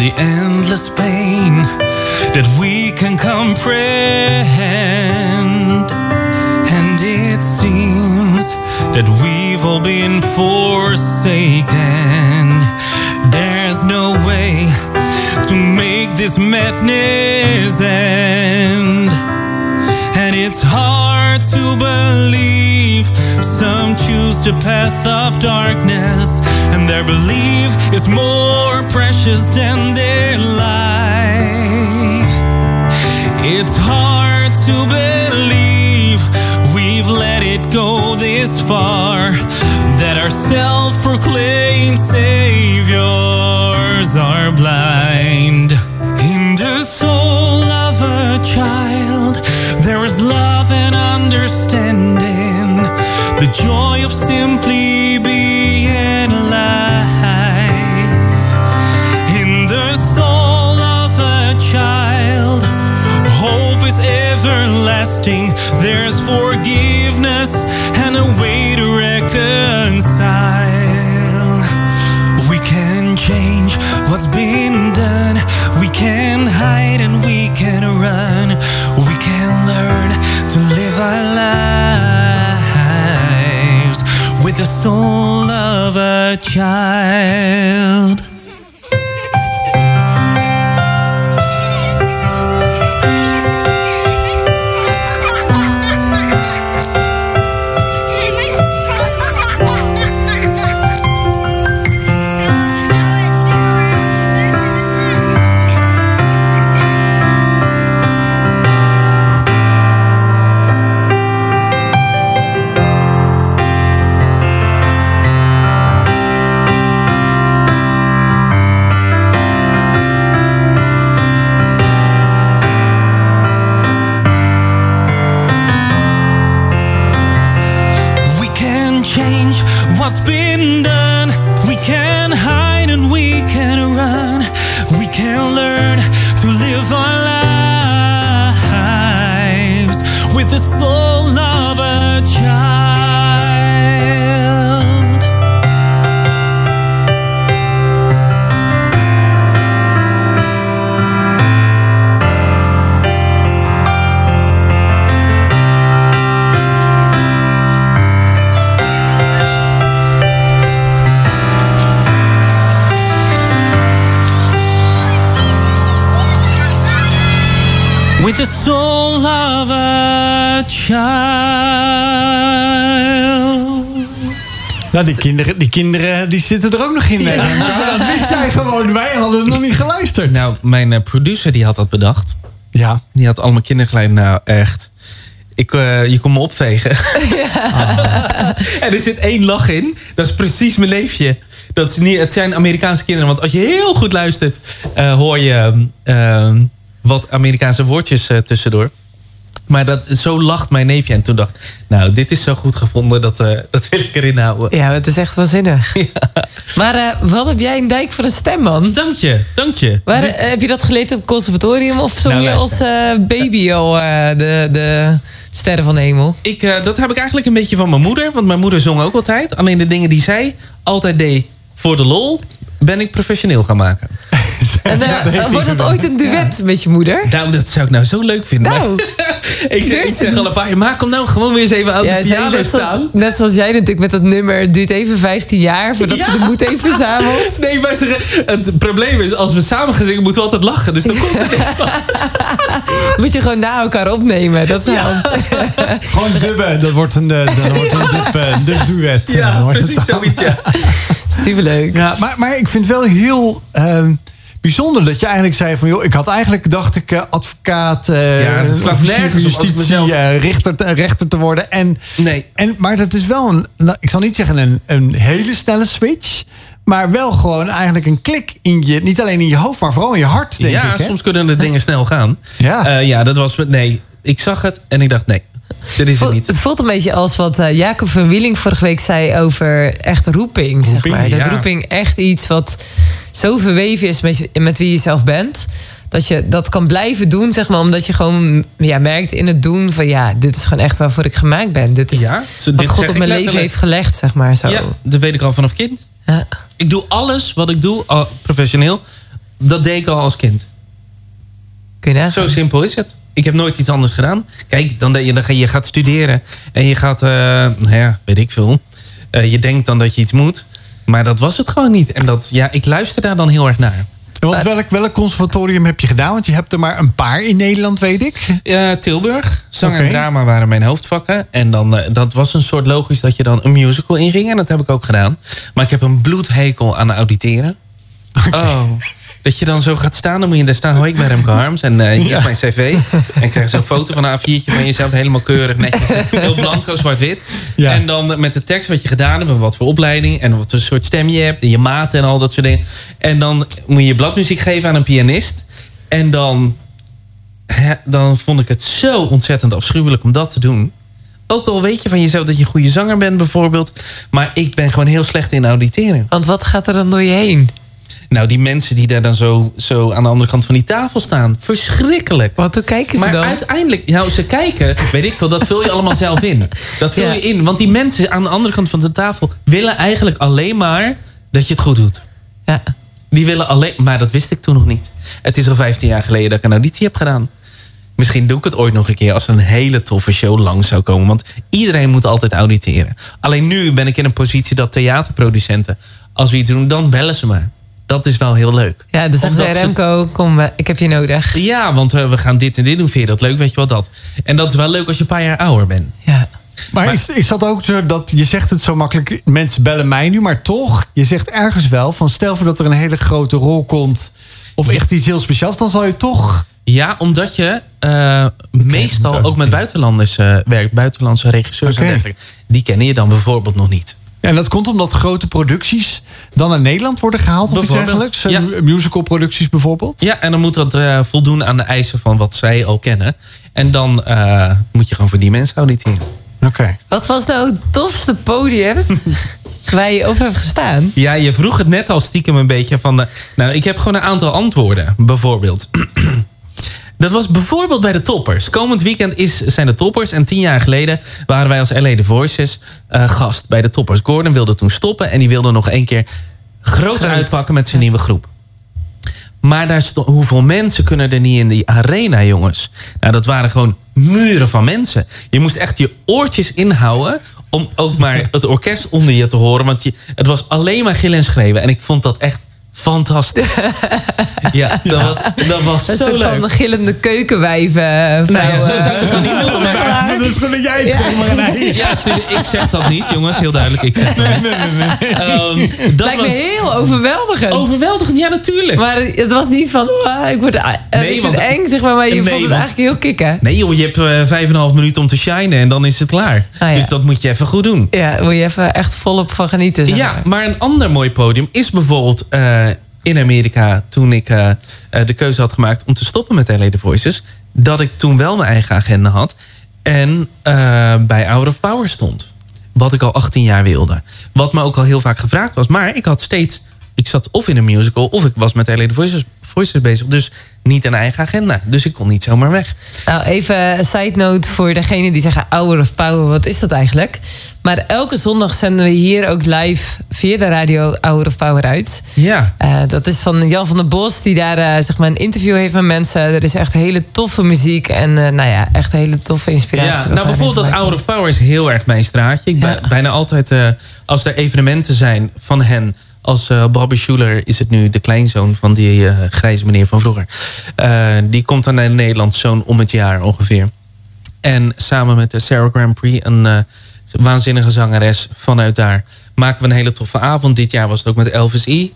The endless pain that we can comprehend. And it seems that we've all been forsaken. There's no way to make this madness end. And it's hard to believe some choose the path of darkness, and their belief is more precious than their life. It's hard to believe we've let it go this far, that our self proclaimed saviors are blind. In the soul of a child, there is love and understanding, the joy of simply being alive. In the soul of a child, hope is everlasting. There's forgiveness and a way to reconcile. We can change what's been done. We can hide and we can run. Soul of a child. With the soul of a child. Nou, die kinderen, die kinderen die zitten er ook nog in. Ja, dat wist jij gewoon. Wij hadden nog niet geluisterd. Nou, mijn eh, producer die had dat bedacht. Ja. Die had allemaal kindergeleid. Nou, echt. Ik, eh, je kon me opvegen. en er zit één lach in. Dat is precies mijn neefje. Dat is niet, het zijn Amerikaanse kinderen. Want als je heel goed luistert, eh, hoor je eh, wat Amerikaanse woordjes eh, tussendoor. Maar dat, zo lacht mijn neefje. En toen dacht ik, nou, dit is zo goed gevonden. Dat, eh, dat wil ik erin houden. Ja, het is echt waanzinnig. Maar eh, wat heb jij een dijk voor een stem, man? Dank je, dank je. Waar, Dus- heb je dat geleerd op het conservatorium? Of zong Nou, je als baby al de, de sterren van de hemel? Ik, dat heb ik eigenlijk een beetje van mijn moeder. Want mijn moeder zong ook altijd. Alleen de dingen die zij altijd deed voor de lol... ben ik professioneel gaan maken. En eh, dat wordt het ooit een duet met je moeder? Nou, dat zou ik nou zo leuk vinden. Nou, ik, zeg, ik zeg al maak hem nou gewoon weer eens even aan ja, de piano net, zoals, staan. net zoals jij natuurlijk met dat nummer. Het duurt even 15 jaar voordat Ja. ze de moed heeft verzameld. Nee, maar ze, het probleem is, als we samen gaan zingen, moeten we altijd lachen. Dus dan komt er niks van. Moet je gewoon na elkaar opnemen. Dat. Gewoon dubben. Dat wordt een, eh, dat wordt een dub, Ja, het precies zoiets, ja. Superleuk. Ja, maar, maar ik vind het wel heel ehm, bijzonder dat je eigenlijk zei van... joh, ik had eigenlijk, dacht ik, eh, advocaat, eh Ja, het slaat officier nergens op justitie, mezelf- eh, rechter, te- rechter te worden. En, Nee. en, maar dat is wel een, nou, ik zal niet zeggen een, een hele snelle switch... Maar wel gewoon eigenlijk een klik in je, niet alleen in je hoofd, maar vooral in je hart, denk ja, ik. Hè? soms kunnen de dingen snel gaan. Ja. Ja, dat was... Nee, ik zag het en ik dacht, nee, is het niet. Het voelt een beetje als wat eh, Jacob van Wieling vorige week zei over echt roeping, zeg maar. Dat ja. roeping echt iets wat zo verweven is met, met wie je zelf bent. Dat je dat kan blijven doen, zeg maar. Omdat je gewoon ja, merkt in het doen van... ja, dit is gewoon echt waarvoor ik gemaakt ben. Dit is Ja, zo- wat dit God op mijn leven heeft gelegd, zeg maar. Zo. Ja, dat weet ik al vanaf kind. Ja. Ik doe alles wat ik doe, professioneel. Dat deed ik al als kind. Kun je nagaan. Zo simpel is het. Ik heb nooit iets anders gedaan. Kijk, dan, dan ga je gaat studeren. En je gaat, eh, nou ja, weet ik veel. Eh, je denkt dan dat je iets moet. Maar dat was het gewoon niet. En dat, ja, ik luister daar dan heel erg naar. Want welk, welk conservatorium heb je gedaan? Want je hebt er maar een paar in Nederland, weet ik. Eh, Tilburg, zang en drama waren mijn hoofdvakken. En dan, dat was een soort logisch dat je dan een musical inging. En dat heb ik ook gedaan. Maar ik heb een bloedhekel aan auditeren. Oh, dat je dan zo gaat staan, dan moet je daar staan. Hoi, ik ben Remco Harms en eh, hier is mijn cv. En krijg zo'n foto van een A4'tje van jezelf, helemaal keurig, netjes. Heel blanco, zwart-wit. Ja. En dan met de tekst wat je gedaan hebt, en wat voor opleiding... en wat voor soort stem je hebt, en je maten en al dat soort dingen. En dan moet je bladmuziek geven aan een pianist. En dan, hè, dan vond ik het zo ontzettend afschuwelijk om dat te doen. Ook al weet je van jezelf dat je een goede zanger bent bijvoorbeeld. Maar ik ben gewoon heel slecht in auditeren. Want wat gaat er dan door je heen? Nou, die mensen die daar dan zo, zo aan de andere kant van die tafel staan. Verschrikkelijk. Want hoe kijken ze Maar dan? uiteindelijk, nou, ze kijken, weet ik wel, dat vul je allemaal zelf in. Dat vul Ja. je in. Want die mensen aan de andere kant van de tafel willen eigenlijk alleen maar dat je het goed doet. Ja. Die willen alleen, maar dat wist ik toen nog niet. Het is al 15 jaar geleden dat ik een auditie heb gedaan. Misschien doe ik het ooit nog een keer als er een hele toffe show langs zou komen. Want iedereen moet altijd auditeren. Alleen nu ben ik in een positie dat theaterproducenten, als we iets doen, dan bellen ze me. Dat is wel heel leuk. Ja, dan zeggen ze, Omdat ze- Remco, kom, ik heb je nodig. Ja, want eh, we gaan dit en dit doen. Vind je dat leuk? Weet je wat dat? En dat is wel leuk als je een paar jaar ouder bent. Ja. Maar, Maar- is, is dat ook zo dat je zegt het zo makkelijk, mensen bellen mij nu, maar toch, je zegt ergens wel van stel voor dat er een hele grote rol komt of echt iets heel speciaals, dan zal je toch. Ja, omdat je eh, meestal ook met buitenlanders eh, werkt. Buitenlandse regisseurs en dergelijke. Die kennen je dan bijvoorbeeld nog niet. En dat komt omdat grote producties dan naar Nederland worden gehaald of iets dergelijks. ja. Musicalproducties bijvoorbeeld. Ja, en dan moet dat eh, voldoen aan de eisen van wat zij al kennen. En dan eh, moet je gewoon voor die mensen auditeren. Oké. Wat was nou het tofste podium waar je op hebt gestaan? Ja, je vroeg het net al stiekem een beetje van... De, nou, ik heb gewoon een aantal antwoorden, bijvoorbeeld. Dat was bijvoorbeeld bij de toppers. Komend weekend is, zijn de toppers. En tien jaar geleden waren wij als LA The Voices eh, gast bij de toppers. Gordon wilde toen stoppen en die wilde nog één keer groot Groot. uitpakken met zijn nieuwe groep. Maar daar hoeveel mensen kunnen er niet in die arena, jongens? Nou, dat waren gewoon muren van mensen. Je moest echt je oortjes inhouden om ook maar het orkest onder je te horen. Want je, het was alleen maar gillen en schreeuwen. En ik vond dat echt fantastisch. Ja, dat was, dat was Een zo soort van leuk. gillende keukenwijven. Nou ja, vrouwen. zo zou ik het dan niet noemen. maar- Dat is gewoon dat jij het zegt, maar nee. Ja, ik zeg dat niet, jongens. Heel duidelijk, ik zeg dat. Ehm, Het dat lijkt was me heel overweldigend. overweldigend, ja natuurlijk. Maar het was niet van, ah, ik word ah, Nee, ik want- eng, zeg maar. Maar je Nee, vond het want- eigenlijk heel kicken. Nee joh, je hebt eh, vijf en een half minuut om te shinen en dan is het klaar. Ah, ja. Dus dat moet je even goed doen. Ja, daar moet je even echt volop van genieten. Zeg Ja, maar. maar een ander mooi podium is bijvoorbeeld eh, in Amerika... toen ik eh, eh, de keuze had gemaakt om te stoppen met LA The Voices... dat ik toen wel mijn eigen agenda had... en eh, bij Out of Power stond. Wat ik al 18 jaar wilde. Wat me ook al heel vaak gevraagd was. Maar ik had steeds... Ik zat of in een musical of ik was met LA The Voices, Voices bezig. Dus niet een eigen agenda. Dus ik kon niet zomaar weg. Nou, even een side note voor degene die zeggen Hour of Power, wat is dat eigenlijk? Maar elke zondag zenden we hier ook live via de radio Hour of Power uit. Ja. Eh, dat is van Jan van der Bos, die daar eh, zeg maar een interview heeft met mensen. Er is echt hele toffe muziek en eh, nou ja, echt hele toffe inspiratie. Ja, nou bijvoorbeeld dat Out of Power is heel erg mijn straatje. Ik ben Ja. bijna altijd, als er evenementen zijn van hen... als eh, Bobby Schuler is het nu de kleinzoon van die eh, grijze meneer van vroeger. Eh, die komt dan naar Nederland zo'n om het jaar ongeveer. En samen met Sarah Grand Prix, een waanzinnige zangeres vanuit daar... maken we een hele toffe avond. Dit jaar was het ook met Elvis E.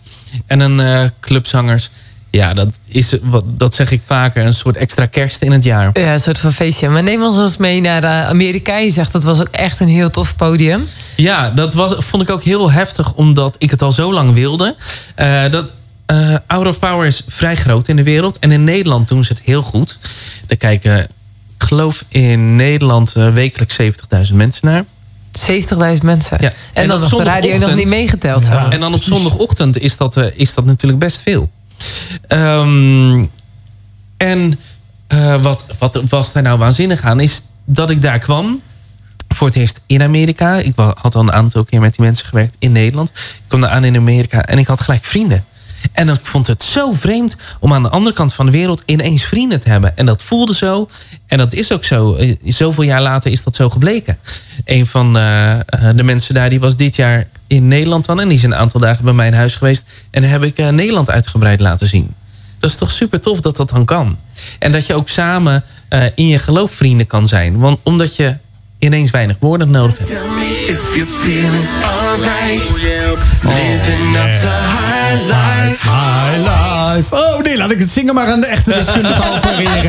En een clubzangers. Ja, dat, is, wat- dat zeg ik vaker, een soort extra kerst in het jaar. Ja, een soort van feestje. Maar neem ons eens mee naar eh, Amerika. Je zegt dat was ook echt een heel tof podium. Ja, dat was, vond ik ook heel heftig, omdat ik het al zo lang wilde. Eh, dat, eh, Out of Power is vrij groot in de wereld. En in Nederland doen ze het heel goed. Er kijken, ik geloof in Nederland wekelijks 70.000 mensen naar. 70.000 mensen. Ja. En, En dan op nog de radio nog zondagochtend- niet meegeteld. Ja. En dan op zondagochtend is dat, is dat natuurlijk best veel. Ehm, en eh, wat, wat was daar nou waanzinnig aan... is dat ik daar kwam voor het eerst in Amerika. Ik had al een aantal keer met die mensen gewerkt in Nederland. Ik kwam daar aan in Amerika en ik had gelijk vrienden. En ik vond het zo vreemd om aan de andere kant van de wereld ineens vrienden te hebben. En dat voelde zo. En dat is ook zo. Eh, Zoveel jaar later is dat zo gebleken. Een van eh, de mensen daar die was dit jaar in Nederland dan. En die is een aantal dagen bij mij in huis geweest. En daar heb ik eh, Nederland uitgebreid laten zien. Dat is toch super tof dat dat dan kan. En dat je ook samen eh, in je geloof vrienden kan zijn. Want omdat je ineens weinig woorden nodig hebt. If you're feeling alright, living up the high life. High life. Oh nee, laat ik het zingen maar aan de echte deskundige overeren.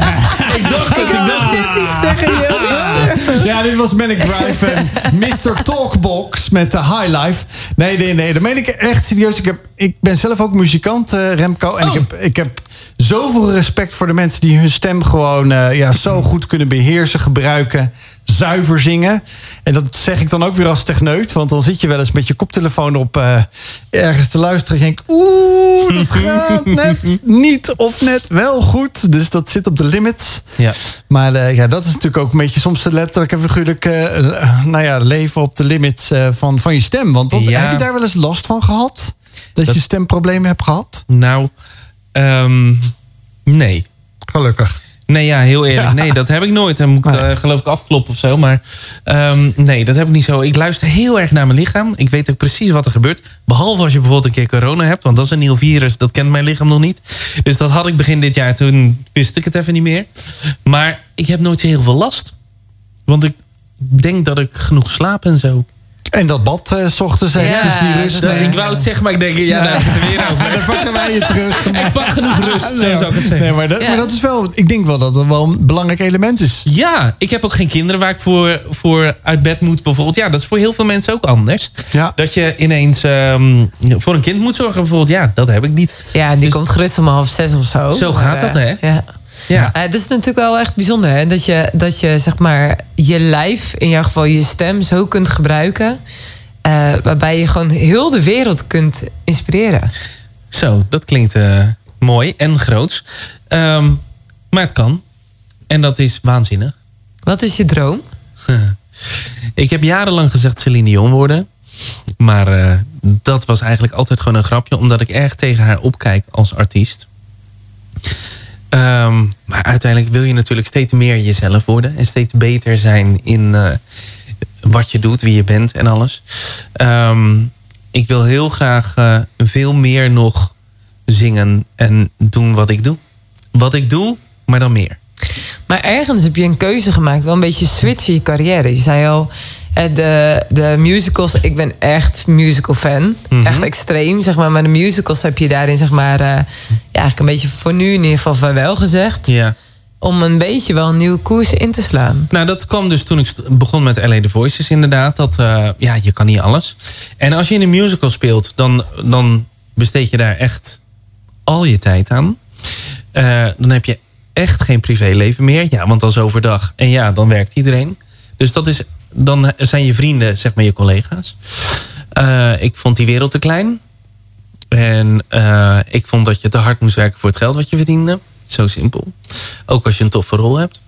ik dacht het, ik dacht dit niet zeggen. Ja, dit was Manic Drive en Mr. Talkbox met de High Life. Nee, nee, nee, dat meen ik echt serieus. Ik, heb, ik ben zelf ook muzikant, eh, Remco. En ik, heb, ik heb zoveel respect voor de mensen die hun stem gewoon eh, ja, zo goed kunnen beheersen, gebruiken, zuiver zingen. En dat zeg ik dan ook weer als techneut. Want dan zit je wel eens met je koptelefoon op eh, ergens te luisteren. En je denkt, oeh, dat gaat net niet of net wel goed. Dus dat zit op de limits. Ja. Maar eh, ja, dat is natuurlijk ook een beetje soms letterlijk en figuurlijk nou ja, leven op de limits van, van je stem. Want dat, Ja. heb je daar wel eens last van gehad? Dat, Dat- je stemproblemen hebt gehad? Nou, ehm, nee. Gelukkig. Nee, ja, heel eerlijk. Nee, dat heb ik nooit. Dan moet ik Nee. eh, geloof ik afkloppen of zo. Maar ehm, nee, dat heb ik niet zo. Ik luister heel erg naar mijn lichaam. Ik weet ook precies wat er gebeurt. Behalve als je bijvoorbeeld een keer corona hebt. Want dat is een nieuw virus. Dat kent mijn lichaam nog niet. Dus dat had ik begin dit jaar. Toen wist ik het even niet meer. Maar ik heb nooit zo heel veel last. Want ik denk dat ik genoeg slaap en zo. En dat bad eh, s ochtends eventjes Ja, die rust. Ik wou het zeggen, maar ik denk, ja, daar heb ik het er weer over. Dan pakken wij je terug. Ik pak genoeg rust, zo zou ik het zeggen. Nee, maar, dat, Ja. maar dat is wel, ik denk wel dat dat wel een belangrijk element is. Ja, ik heb ook geen kinderen waar ik voor, voor uit bed moet bijvoorbeeld. Ja, dat is voor heel veel mensen ook anders. Ja. Dat je ineens ehm, voor een kind moet zorgen bijvoorbeeld. Ja, dat heb ik niet. Ja, die Dus- komt gerust om half zes of zo. Zo Maar, gaat dat, hè? Ja. Ja. Eh, Het is natuurlijk wel echt bijzonder, hè? Dat je, dat je zeg maar je lijf, in jouw geval je stem, zo kunt gebruiken. eh, waarbij je gewoon heel de wereld kunt inspireren. Zo, dat klinkt eh, mooi en groots. Ehm, maar het kan. En dat is waanzinnig. Wat is je droom? Ik heb jarenlang gezegd Celine Dion worden. Maar dat was eigenlijk altijd gewoon een grapje. Omdat ik erg tegen haar opkijk als artiest. Ehm, maar uiteindelijk wil je natuurlijk steeds meer jezelf worden. En steeds beter zijn in eh, wat je doet, wie je bent en alles. Ehm, ik wil heel graag eh, veel meer nog zingen en doen wat ik doe. Wat ik doe, maar dan meer. Maar ergens heb je een keuze gemaakt, wel een beetje switch in je carrière. Je zei al, eh, de, de musicals, ik ben echt musical fan. Mhm. Echt extreem, zeg maar. Maar de musicals heb je daarin, zeg maar, eh, ja, eigenlijk een beetje voor nu in ieder geval vaarwel gezegd. Ja. Om een beetje wel een nieuwe koers in te slaan. Nou, dat kwam dus toen ik begon met LA The Voices inderdaad. Dat, eh, ja, je kan niet alles. En als je in een musical speelt, dan, dan besteed je daar echt al je tijd aan. Dan heb je echt geen privéleven meer. Ja, want dat is overdag. En ja, dan werkt iedereen. Dus dat is, dan zijn je vrienden, zeg maar je collega's. Eh, ik vond die wereld te klein. En eh, ik vond dat je te hard moest werken voor het geld wat je verdiende. Zo simpel. Ook als je een toffe rol hebt.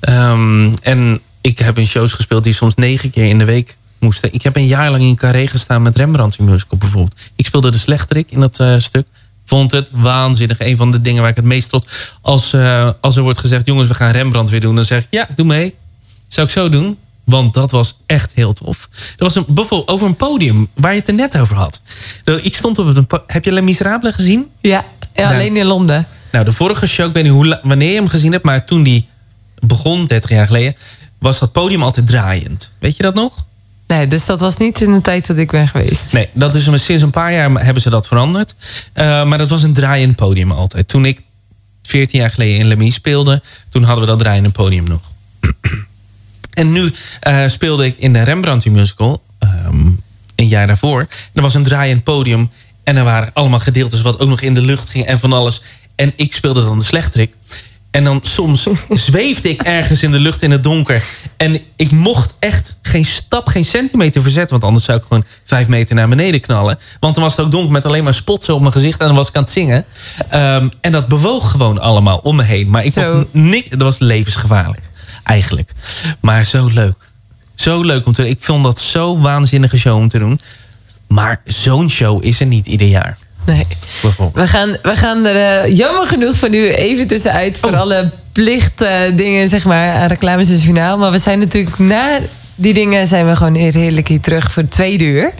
Ehm, en ik heb in shows gespeeld die soms negen keer in de week moesten. Ik heb een jaar lang in Carré gestaan met Rembrandt in musical bijvoorbeeld. Ik speelde de slechterik in dat eh, stuk. Vond het waanzinnig. Een van de dingen waar ik het meest trots... Als, als er wordt gezegd, jongens, we gaan Rembrandt weer doen. Dan zeg ik, ja, doe mee. Zou ik zo doen. Want dat was echt heel tof. Er was een, bijvoorbeeld over een podium waar je het er net over had. Ik stond op het... Heb je Les Miserables gezien? Ja, alleen in Londen. Nou, de vorige show, ik weet niet hoe, wanneer je hem gezien hebt... maar toen die begon, 30 jaar geleden... was dat podium altijd draaiend. Weet je dat nog? Nee, dus dat was niet in de tijd dat ik ben geweest. Nee, dat is sinds een paar jaar hebben ze dat veranderd. Eh, maar dat was een draaiend podium altijd. Toen ik 14 jaar geleden in Lemmy speelde, toen hadden we dat draaiende podium nog. en nu eh, speelde ik in de Rembrandt musical, ehm, een jaar daarvoor. En er was een draaiend podium en er waren allemaal gedeeltes wat ook nog in de lucht ging en van alles. En ik speelde dan de slechterik. En dan soms zweefde ik ergens in de lucht in het donker. En ik mocht echt geen stap, geen centimeter verzetten. Want anders zou ik gewoon vijf meter naar beneden knallen. Want dan was het ook donker met alleen maar spotsen op mijn gezicht. En dan was ik aan het zingen. Ehm, en dat bewoog gewoon allemaal om me heen. Maar ik Zo. mocht niks. Dat was levensgevaarlijk. Eigenlijk. Maar zo leuk. Zo leuk om te doen. Ik vond dat zo waanzinnige show om te doen. Maar zo'n show is er niet ieder jaar. Nee. We gaan, we gaan er eh, jammer genoeg voor nu even tussenuit... voor Oh. alle plichtdingen, dingen zeg maar, aan reclames en journaal. Maar we zijn natuurlijk na die dingen... zijn we gewoon heerlijk hier terug voor de tweede uur.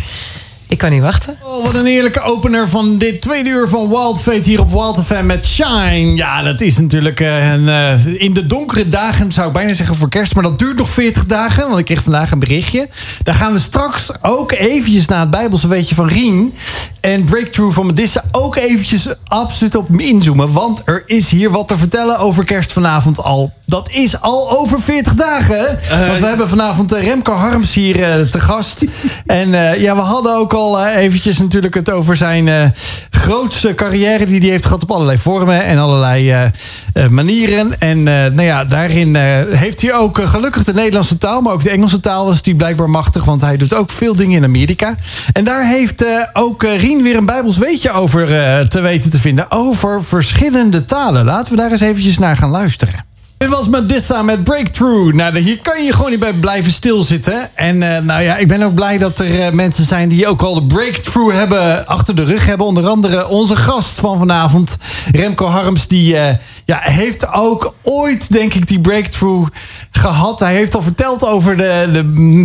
Ik kan niet wachten. Oh, wat een heerlijke opener van dit tweede uur van Wild Fate hier op Wild FM met Shine. Ja, dat is natuurlijk eh, een, eh, in de donkere dagen, zou ik bijna zeggen voor kerst. Maar dat duurt nog 40 dagen, want ik kreeg vandaag een berichtje. Daar gaan we straks ook eventjes naar het Bijbelse weetje van Rien. En Breakthrough van Medissa ook eventjes absoluut op inzoomen. Want er is hier wat te vertellen over kerst vanavond al. Dat is al over 40 dagen. want we hebben vanavond eh, Remco Harms hier eh, te gast. En eh, ja, we hadden ook al eh, eventjes natuurlijk het over zijn eh, grootste carrière... die hij heeft gehad op allerlei vormen en allerlei eh, manieren. En nou ja, daarin heeft hij ook gelukkig de Nederlandse taal... maar ook de Engelse taal was hij blijkbaar machtig... want hij doet ook veel dingen in Amerika. En daar heeft ook Rien weer een Bijbels weetje over te weten te vinden... over verschillende talen. Laten we daar eens eventjes naar gaan luisteren. Dit was Medissa met Breakthrough. Nou, hier kan je gewoon niet bij blijven stilzitten. En eh, nou ja, ik ben ook blij dat er eh, mensen zijn die ook al de breakthrough hebben achter de rug hebben. Onder andere onze gast van vanavond, Remco Harms, die eh, ja, heeft ook ooit, denk ik, die breakthrough gehad. Hij heeft al verteld over de,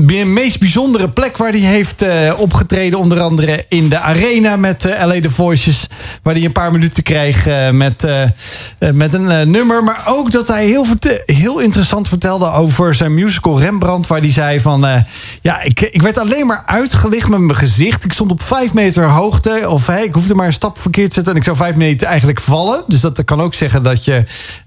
de meest bijzondere plek waar hij heeft eh, opgetreden. Onder andere in de arena met eh, LA The Voices. Waar hij een paar minuten kreeg eh, met, met een nummer. Maar ook dat hij heel, heel interessant vertelde over zijn musical Rembrandt. Waar hij zei van... ja, ik, ik werd alleen maar uitgelicht met mijn gezicht. Ik stond op vijf meter hoogte. Of hey, ik hoefde maar een stap verkeerd te zetten. En ik zou vijf meter eigenlijk vallen. Dus dat kan ook zeggen dat je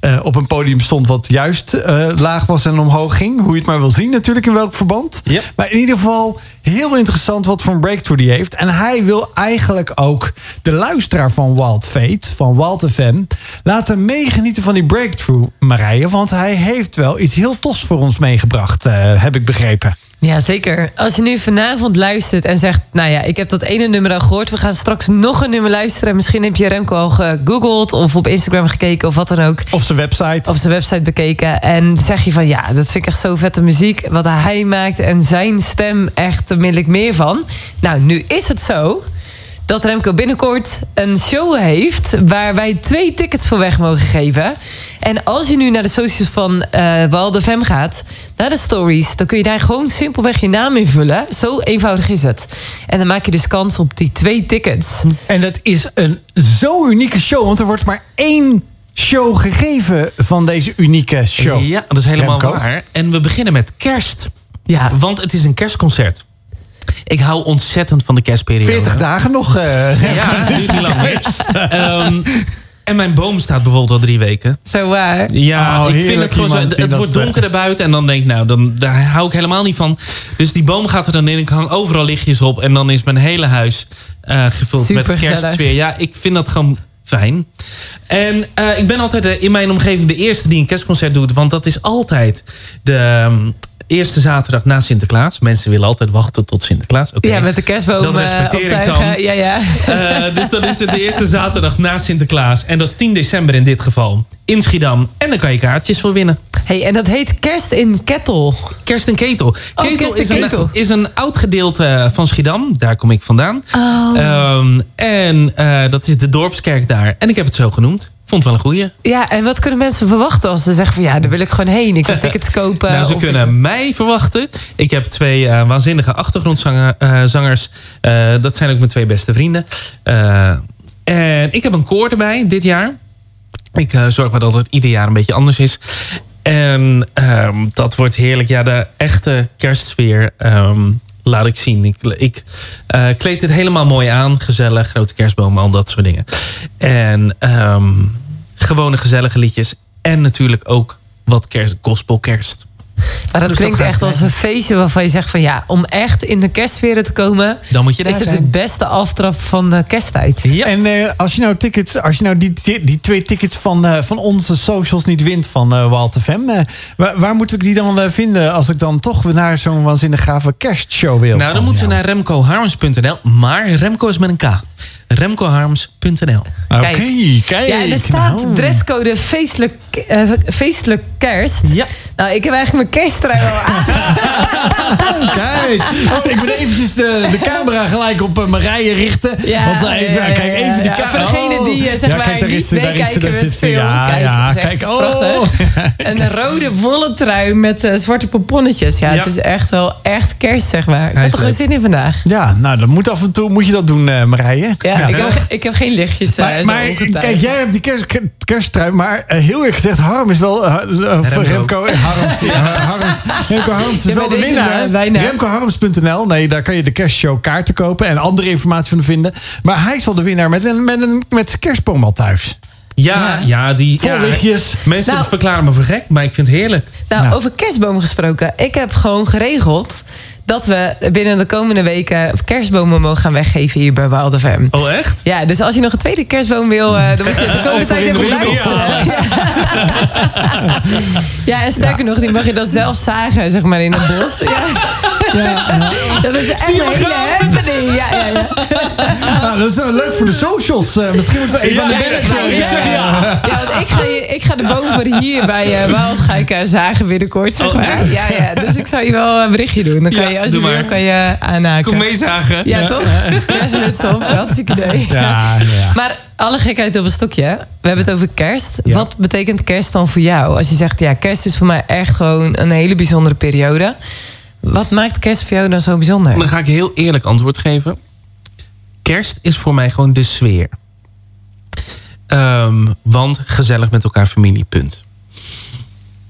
eh, op een podium stond... wat juist eh, laag was en omhoog ging. Hoe je het maar wil zien natuurlijk in welk verband. Maar in ieder geval heel interessant wat voor een breakthrough die heeft. En hij wil eigenlijk ook de luisteraar van Wild Fate, van Wild FM... laten meegenieten van die breakthrough, Marije. Want hij heeft wel iets heel tofs voor ons meegebracht, eh, heb ik begrepen. Ja, zeker. Als je nu vanavond luistert en zegt... nou ja, ik heb dat ene nummer al gehoord... we gaan straks nog een nummer luisteren... misschien heb je Remco al gegoogeld... of op Instagram gekeken of wat dan ook... Of zijn website. op zijn website bekeken. En zeg je van ja, dat vind ik echt zo vette muziek. Wat hij maakt en zijn stem, echt, daar wil ik meer van. Nou, nu is het zo dat Remco binnenkort een show heeft... waar wij twee tickets voor weg mogen geven. En als je nu naar de socials van eh Walde Fem gaat... naar de stories, dan kun je daar gewoon simpelweg je naam invullen. Zo eenvoudig is het. En dan maak je dus kans op die twee tickets. En dat is een zo unieke show, want er wordt maar één show gegeven van deze unieke show. Ja, dat is helemaal Remco? waar. En we beginnen met kerst. Ja, Want het is een kerstconcert. Ik hou ontzettend van de kerstperiode. 40 dagen nog. eh, Ja, niet lang meer. Ehm, en mijn boom staat bijvoorbeeld al drie weken. zo waar. Ja, Oh, ik vind het gewoon zo. Het, wordt eh, donker erbuiten en dan denk ik, nou, dan, daar hou ik helemaal niet van. Dus die boom gaat er dan in. Ik hang overal lichtjes op en dan is mijn hele huis eh, gevuld met kerstsfeer. Ja, ik vind dat gewoon fijn. En eh, ik ben altijd eh, in mijn omgeving de eerste die een kerstconcert doet. Want dat is altijd de ehm, eerste zaterdag na Sinterklaas. Mensen willen altijd wachten tot Sinterklaas. Ja, met de kerstboom Dat eh, respecteer ik dan. Ja, ja. Eh, dus dan is het de eerste zaterdag na Sinterklaas. En dat is 10 december in dit geval. In Schiedam. En dan kan je kaartjes voor winnen. Hey, en dat heet Kerst in Kettel. Kerst en Ketel. Oh, Ketel, Kerst is, een, Ketel. is een oud gedeelte van Schiedam. Daar kom ik vandaan. Oh. Ehm, en eh, dat is de dorpskerk daar. En ik heb het zo genoemd. Vond het wel een goeie. Ja, en wat kunnen mensen verwachten als ze zeggen van ja, daar wil ik gewoon heen. Ik wil tickets kopen. nou, ze kunnen ik- mij verwachten. Ik heb twee eh, waanzinnige achtergrondzangers. Eh, dat zijn ook mijn twee beste vrienden. En ik heb een koor erbij dit jaar. Ik zorg maar dat het ieder jaar een beetje anders is. En ehm, dat wordt heerlijk. Ja, de echte kerstsfeer ehm, laat ik zien. Ik, ik eh, kleed het helemaal mooi aan. Gezellig, grote kerstbomen, al dat soort dingen. En ehm, gewone gezellige liedjes. En natuurlijk ook wat kerst, gospel kerst. Maar dat Dus klinkt dat echt als een feestje waarvan je zegt van ja, om echt in de kerstsfeer te komen, Dan moet je daar is het de beste aftrap van de kersttijd. Ja. En eh, als je nou tickets, als je nou die, die, twee tickets van, eh, van onze socials niet wint van eh Walt FM, eh, waar, waar moet ik die dan vinden als ik dan toch naar zo'n waanzinnig gave kerstshow wil? Nou, dan moeten ze naar remcoharms.nl. Maar Remco is met een K. Remcoharms.nl. Oké, Kijk. kijk. Ja, en er staat Nou. dresscode feestelijk, eh, feestelijk kerst. Ja. Nou, ik heb eigenlijk mijn kersttrui al aan. Kijk, oh, ik moet eventjes de, de camera gelijk op uh, Marije richten. Ja, want eh, even, ja, ja, kijk even ja, die camera. Voor degene die, eh, zeg ja, maar, kijk, daar niet is ze, daar is ze, meekijken daar met film. Ja, Kijk, ja, is kijk. Oh. prachtig. Een rode wollen trui met eh, zwarte pomponnetjes. Ja, Ja. het is echt wel echt kerst, zeg maar. Ik Hij heb is er gewoon zin in vandaag. Ja, nou, dan moet af en toe moet je dat doen, eh, Marije. Ja, Ik, heb, ik heb geen lichtjes uh, Maar, zo maar kijk, jij hebt die kerst, kersttrui, maar eh, heel eerlijk gezegd, Harm is wel... eh, eh, voor Remco. Remco, Harms, Harms, Remco Harms is wel de winnaar. RemcoHarms.nl, nee, daar kan je de kerstshow kaarten kopen en andere informatie van vinden. Maar hij is wel de winnaar met een, met een met kerstboom al thuis. Ja, Ja. ja, die... Ja. Mensen Nou. verklaren me voor gek, maar ik vind het heerlijk. Nou, Nou. over kerstbomen gesproken. Ik heb gewoon geregeld dat we binnen de komende weken kerstbomen mogen gaan weggeven hier bij Wild FM. Oh, echt? Ja, dus als je nog een tweede kerstboom wil, eh, dan moet je de komende tijd even luisteren. Ja. ja, en sterker nog, die mag je dan zelf zagen, zeg maar, in het bos. Ja, dat is echt een hele happening. Ja, ja, ja. Nou, dat is wel leuk voor de socials. Eh, misschien moeten we even aan de Ja, manager... ja, Ik zeg ja. Ja, want ik ga, je- ik ga de boom voor hier bij uh, Wild ga ik, zagen binnenkort, zeg Oh, maar. Ja, ja, dus ik zal je wel een berichtje doen. Dan kan Ja, je, als je wil, kan je aanhaken. Kom meezagen. Ja, toch? Ja, ze het zo. Hartstikke idee. Ja, ja. Maar alle gekheid op een stokje. We hebben het over kerst. Ja. Wat betekent kerst dan voor jou? Als je zegt, ja, kerst is voor mij echt gewoon een hele bijzondere periode. Wat maakt kerst voor jou dan zo bijzonder? Dan ga ik heel eerlijk antwoord geven. Kerst is voor mij gewoon de sfeer. Ehm, want gezellig met elkaar familie, punt.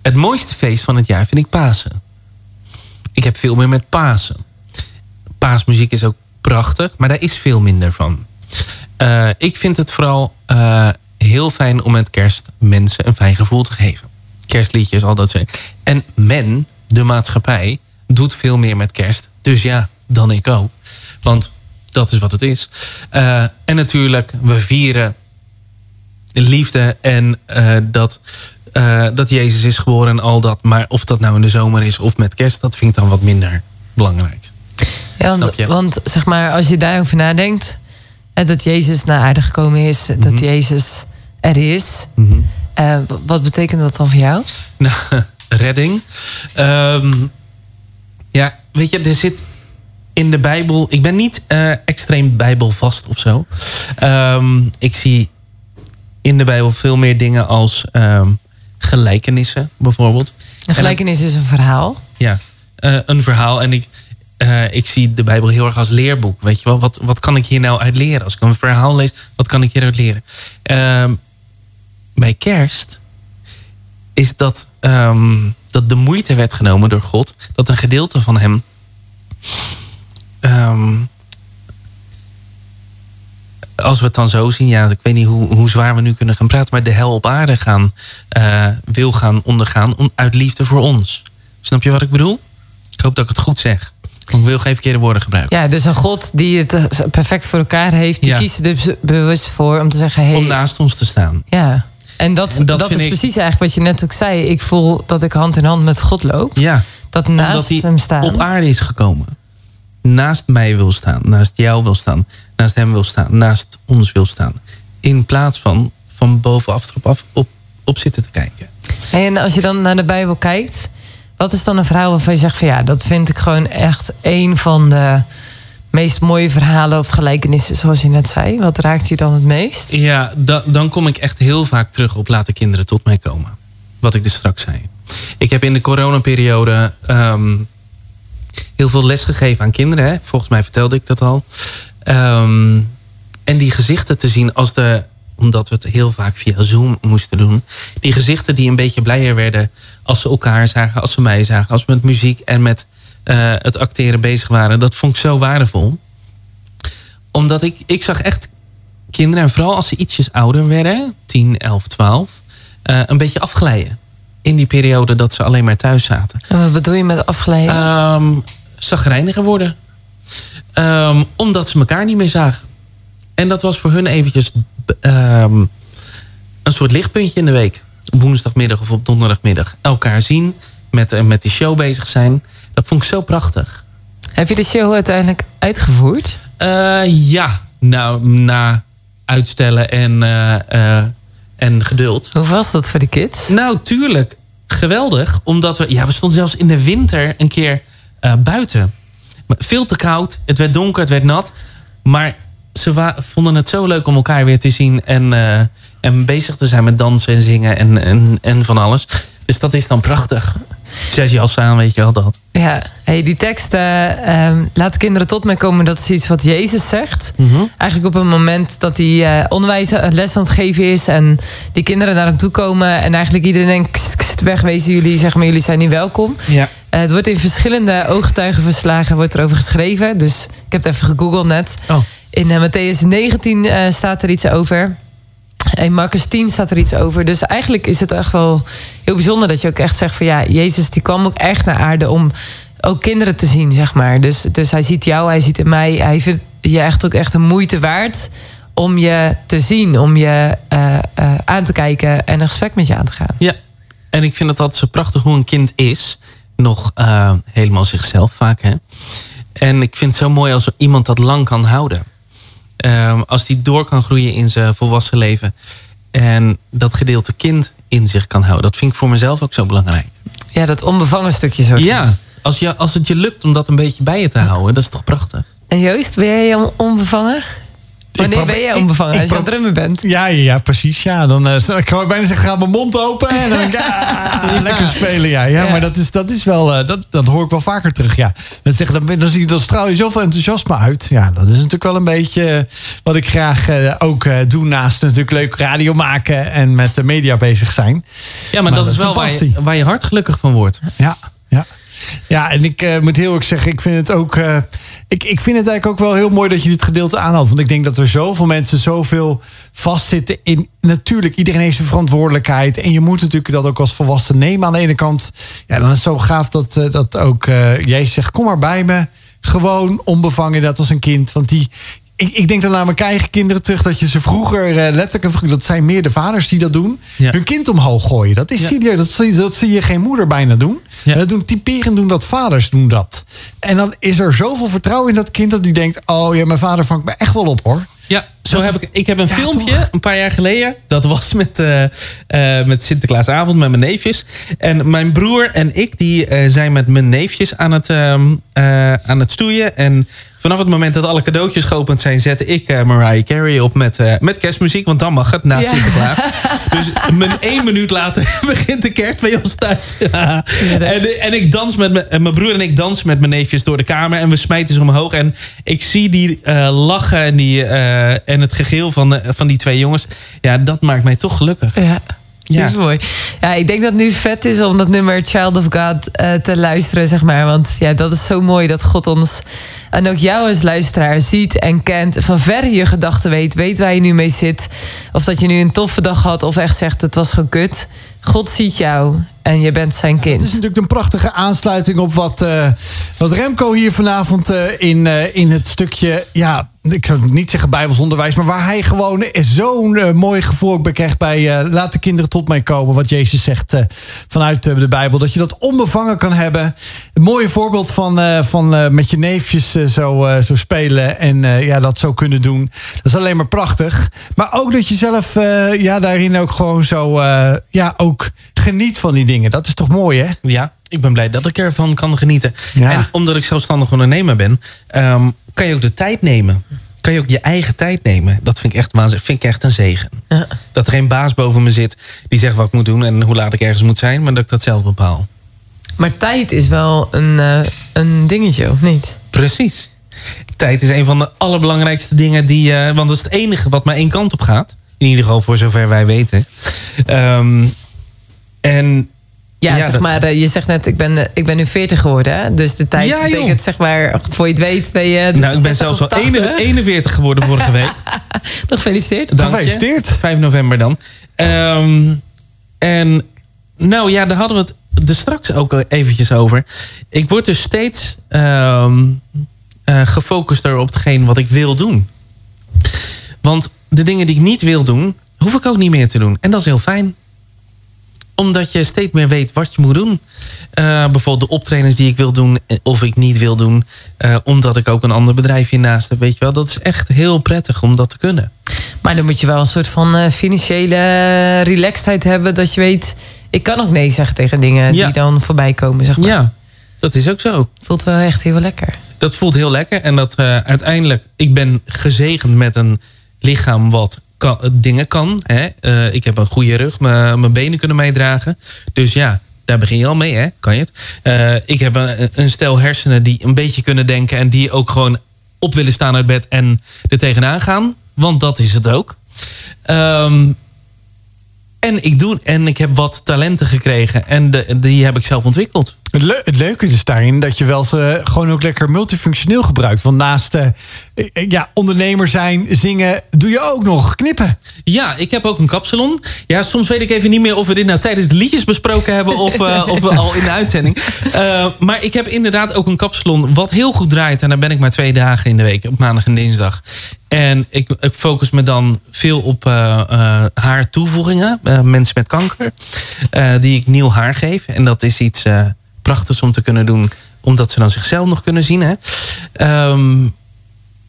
Het mooiste feest van het jaar vind ik Pasen. Ik heb veel meer met Pasen. Paasmuziek is ook prachtig, maar daar is veel minder van. Eh, ik vind het vooral eh, heel fijn om met kerst mensen een fijn gevoel te geven. Kerstliedjes, al dat soort. En men, de maatschappij, doet veel meer met kerst. Dus ja, dan ik ook. Want dat is wat het is. Eh, en natuurlijk, we vieren liefde en eh, dat, eh, dat Jezus is geboren en al dat. Maar of dat nou in de zomer is of met kerst, dat vind ik dan wat minder belangrijk. Ja, want, zeg maar, als je daarover nadenkt, dat Jezus naar aarde gekomen is, Mhm. dat Jezus er is. w- wat betekent dat dan voor jou? Nou, redding. Ehm, ja, weet je, er zit in de Bijbel. Ik ben niet eh, extreem Bijbelvast of zo. Ehm, ik zie in de Bijbel veel meer dingen als ehm, gelijkenissen, bijvoorbeeld. Een gelijkenis is een verhaal. Ja, eh, een verhaal. En ik, eh, ik zie de Bijbel heel erg als leerboek. Weet je wel, wat, wat kan ik hier nou uit leren? Als ik een verhaal lees, wat kan ik hieruit leren? Ehm, bij kerst is dat, dat de moeite werd genomen door God. Dat een gedeelte van hem. ehm, als we het dan zo zien, ja, ik weet niet hoe, hoe zwaar we nu kunnen gaan praten, maar de hel op aarde gaan, eh, wil gaan ondergaan om, uit liefde voor ons. Snap je wat ik bedoel? Ik hoop dat ik het goed zeg. Ik wil geen verkeerde woorden gebruiken. Ja, dus een God die het eh, perfect voor elkaar heeft, die Ja. kiest er dus bewust voor om te zeggen: hey, Om naast ons te staan. Ja. En dat, En dat is ik- precies eigenlijk wat je net ook zei. Ik voel dat ik hand in hand met God loop. Ja, Dat omdat naast hij hem staan. op aarde is gekomen. Naast mij wil staan, naast jou wil staan, naast hem wil staan, naast ons wil staan. In plaats van van bovenaf erop af op, op zitten te kijken. En als je dan naar de Bijbel kijkt, wat is dan een verhaal waarvan je zegt van ja, dat vind ik gewoon echt een van de meest mooie verhalen of gelijkenissen, zoals je net zei. Wat raakt je dan het meest? Ja, da- dan kom ik echt heel vaak terug op laten kinderen tot mij komen. Wat ik dus straks zei. Ik heb in de coronaperiode ehm, heel veel les gegeven aan kinderen. Hè? Volgens mij vertelde ik dat al. Ehm, en die gezichten te zien als de omdat we het heel vaak via Zoom moesten doen. Die gezichten die een beetje blijer werden als ze elkaar zagen, als ze mij zagen, als we met muziek en met eh, het acteren bezig waren. Dat vond ik zo waardevol. Omdat ik, ik zag echt kinderen, en vooral als ze ietsjes ouder werden, 10, 11, 12, eh, een beetje afglijden. In die periode dat ze alleen maar thuis zaten. En wat bedoel je met afgeleiden? Ehm zagrijniger worden. Ehm, omdat ze elkaar niet meer zagen. En dat was voor hun eventjes ehm, een soort lichtpuntje in de week. Woensdagmiddag of op donderdagmiddag. Elkaar zien, met, eh, met die show bezig zijn. Dat vond ik zo prachtig. Heb je de show uiteindelijk uitgevoerd? Eh, ja, nou, na uitstellen en, eh, eh, en geduld. Hoe was dat voor de kids? Nou, tuurlijk. Geweldig. Omdat we... Ja, we stonden zelfs in de winter een keer buiten. Veel te koud. Het werd donker, het werd nat. Maar ze vonden het zo leuk om elkaar weer te zien. En, en bezig te zijn met dansen en zingen en, en, en van alles. Dus dat is dan prachtig. Zes jas aan, weet je wel dat. Ja, hey, die tekst, eh, ehm, laat kinderen tot mij komen, dat is iets wat Jezus zegt. Eigenlijk op een moment dat hij eh, onderwijs, eh, les aan het geven is en die kinderen naar hem toe komen en eigenlijk iedereen denkt, kst, kst, wegwezen jullie, zeg maar, jullie zijn niet welkom. Ja. Het wordt in verschillende ooggetuigenverslagen wordt erover geschreven, dus ik heb het even gegoogeld net. Oh. In Matthäus 19 eh, staat er iets over. In Marcus 10 staat er iets over. Dus eigenlijk is het echt wel heel bijzonder dat je ook echt zegt van ja, Jezus die kwam ook echt naar aarde om ook kinderen te zien, zeg maar. Dus, dus hij ziet jou, hij ziet in mij. Hij vindt je echt ook echt een moeite waard om je te zien, om je eh, eh, aan te kijken en een gesprek met je aan te gaan. Ja, en ik vind het altijd zo prachtig hoe een kind is. Nog eh, helemaal zichzelf vaak. Hè? En ik vind het zo mooi als iemand dat lang kan houden. Ehm, als die door kan groeien in zijn volwassen leven. En dat gedeelte kind in zich kan houden. Dat vind ik voor mezelf ook zo belangrijk. Ja, dat onbevangen stukje zo. Ja, als, je, als het je lukt om dat een beetje bij je te houden. Dat is toch prachtig. En Joost, ben jij on- onbevangen? Wanneer probeer- ben jij onbevangen? als je aan het drummen bent. Ja, ja, ja, precies. Ja, dan eh, ik kan bijna zeggen, gaat mijn mond open. En dan denk ik, ja, lekker spelen. Ja, ja, Ja. maar dat is, dat is wel, eh, dat, dat hoor ik wel vaker terug. Ja. Dan, zeggen, dan, dan, zie je, dan straal je zoveel enthousiasme uit. Ja, dat is natuurlijk wel een beetje eh, wat ik graag ook doe. Naast natuurlijk leuk radio maken en met de media bezig zijn. Ja, maar, Maar dat, dat is wel waar je, waar je hart gelukkig van wordt. Ja, ja. Ja, en ik eh, moet heel erg zeggen, ik vind het ook. eh, ik, ik vind het eigenlijk ook wel heel mooi dat je dit gedeelte aanhaalt. Want ik denk dat er zoveel mensen zoveel vastzitten in. Natuurlijk, iedereen heeft zijn verantwoordelijkheid. En je moet natuurlijk dat ook als volwassen nemen aan de ene kant. Ja, dan is het zo gaaf dat, eh, dat ook Jezus zegt: kom maar bij me. Gewoon onbevangen, dat als een kind. Want die. Ik, ik denk dan naar mijn eigen kinderen terug dat je ze vroeger eh, letterlijk, dat zijn meer de vaders die dat doen, Ja. hun kind omhoog gooien. Dat is Ja. serieus, dat zie, dat zie je geen moeder bijna doen. Ja. En dat doen typerend doen dat vaders doen dat. En dan is er zoveel vertrouwen in dat kind dat die denkt: oh ja, mijn vader vangt me echt wel op hoor. Ja, zo heb ik. Ik heb een Ja, filmpje toch? een paar jaar geleden. Dat was met, eh, eh, met Sinterklaasavond met mijn neefjes. En mijn broer en ik die zijn met mijn neefjes aan het, ehm, eh, aan het stoeien. En vanaf het moment dat alle cadeautjes geopend zijn, zette ik eh, Mariah Carey op met, eh, met kerstmuziek. Want dan mag het na Ja. Sinterklaas. Dus mijn één minuut later begint de kerst bij ons thuis. en, en ik dans met mijn, en mijn broer en ik dansen met mijn neefjes door de kamer. En we smijten ze omhoog. En ik zie die eh, lachen en, die, eh, en het gegeel van, de- van die twee jongens. Ja, dat maakt mij toch gelukkig. Ja. Ja. Super mooi. Ja, ik denk dat het nu vet is om dat nummer Child of God eh, te luisteren, zeg maar. Want ja, dat is zo mooi dat God ons en ook jou als luisteraar ziet en kent. Van verre je gedachten weet, weet waar je nu mee zit. Of dat je nu een toffe dag had of echt zegt het was gewoon kut. God ziet jou en je bent zijn Het is kind. natuurlijk een prachtige aansluiting op wat, eh, wat Remco hier vanavond eh, in, eh, in het stukje, ja, ik zou niet zeggen bijbelsonderwijs, maar waar hij gewoon zo'n mooi gevoel bij krijgt bij laat de kinderen tot mij komen, wat Jezus zegt vanuit de Bijbel. Dat je dat onbevangen kan hebben. Een mooi voorbeeld van, van met je neefjes zo, eh, zo spelen en eh, ja, dat zo kunnen doen. Dat is alleen maar prachtig. Maar ook dat je zelf eh, ja, daarin ook gewoon zo eh, ja, ook geniet van die dingen. Dat is toch mooi, hè? Ja, ik ben blij dat ik ervan kan genieten. Ja. En omdat ik zelfstandig ondernemer ben, ehm, kan je ook de tijd nemen. Kan je ook je eigen tijd nemen. Dat vind ik echt, waanzin- vind ik echt een zegen. Ja. Dat er geen baas boven me zit die zegt wat ik moet doen en hoe laat ik ergens moet zijn, maar dat ik dat zelf bepaal. Maar tijd is wel een, eh, een dingetje, of niet? Precies. Tijd is een van de allerbelangrijkste dingen die. eh, want dat is het enige wat maar één kant op gaat. In ieder geval voor zover wij weten. Ehm, en Ja, Ja, zeg dat- maar, eh, je zegt net, ik ben, eh, ik ben nu 40 geworden. Hè? Dus de tijd Ja, joh. betekent, zeg maar, voor je het weet ben je... Nou, ik ben 60 zelfs wel 80. 41 41 geworden vorige week. Nog gefeliciteerd. Dank je. Gefeliciteerd. 5 november dan. Ehm, en nou ja, daar hadden we het er straks ook eventjes over. Ik word dus steeds eh, gefocuster op hetgeen wat ik wil doen. Want de dingen die ik niet wil doen, hoef ik ook niet meer te doen. En dat is heel fijn. Omdat je steeds meer weet wat je moet doen. Eh, bijvoorbeeld de optredens die ik wil doen eh, of ik niet wil doen. omdat ik ook een ander bedrijfje naast heb. Weet je wel, dat is echt heel prettig om dat te kunnen. Maar dan moet je wel een soort van financiële relaxedheid hebben. Dat je weet, ik kan ook nee zeggen tegen dingen Ja. die dan voorbij komen. Zeg maar. Ja, dat is ook zo. Voelt wel echt heel lekker. Dat voelt heel lekker. En dat eh, uiteindelijk, ik ben gezegend met een lichaam wat kan, dingen kan. Hè? Eh, ik heb een goede rug, mijn benen kunnen meedragen. Dus ja, daar begin je al mee, hè? kan je het. Eh, ik heb een, een stel hersenen die een beetje kunnen denken... en die ook gewoon op willen staan uit bed en er tegenaan gaan. Want dat is het ook. Ehm, en ik doe en ik heb wat talenten gekregen. En die heb ik zelf ontwikkeld. Het, leu- het leuke is daarin dat je wel ze gewoon ook lekker multifunctioneel gebruikt. Want naast eh, ja, ondernemer zijn, zingen, doe je ook nog knippen. Ja, ik heb ook een kapsalon. Ja, soms weet ik even niet meer of we dit nou tijdens de liedjes besproken hebben... of, eh, of we al in de uitzending. Eh, maar ik heb inderdaad ook een kapsalon wat heel goed draait. En daar ben ik maar twee dagen in de week, op maandag en dinsdag. En ik, ik focus me dan veel op eh, eh, haar toevoegingen. eh, mensen met kanker. eh, die ik nieuw haar geef. En dat is iets eh, prachtigs om te kunnen doen. Omdat ze dan zichzelf nog kunnen zien. Hè? Ehm,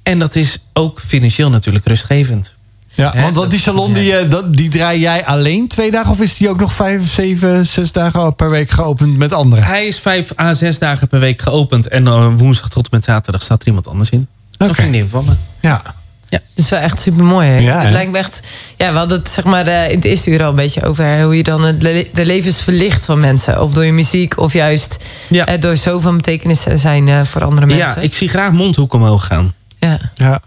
en dat is ook financieel natuurlijk rustgevend. Ja, Hè, want dat, die salon die, eh, dat, die draai jij alleen twee dagen? Of is die ook nog vijf, zeven, zes dagen per week geopend met anderen? Hij is vijf à zes dagen per week geopend. En uh, woensdag tot en met zaterdag staat er iemand anders in. Een Oké. vriendin van me. Ja. Dat is wel echt super mooi. Hè? Ja, het lijkt me echt. Ja, we hadden het zeg maar eh, in het eerste uur al een beetje over hoe je dan het le- de levens verlicht van mensen. Of door je muziek, of juist Ja. eh, door zo van betekenis te zijn eh, voor andere mensen. Ja, ik zie graag mondhoek omhoog gaan. Ja. ja.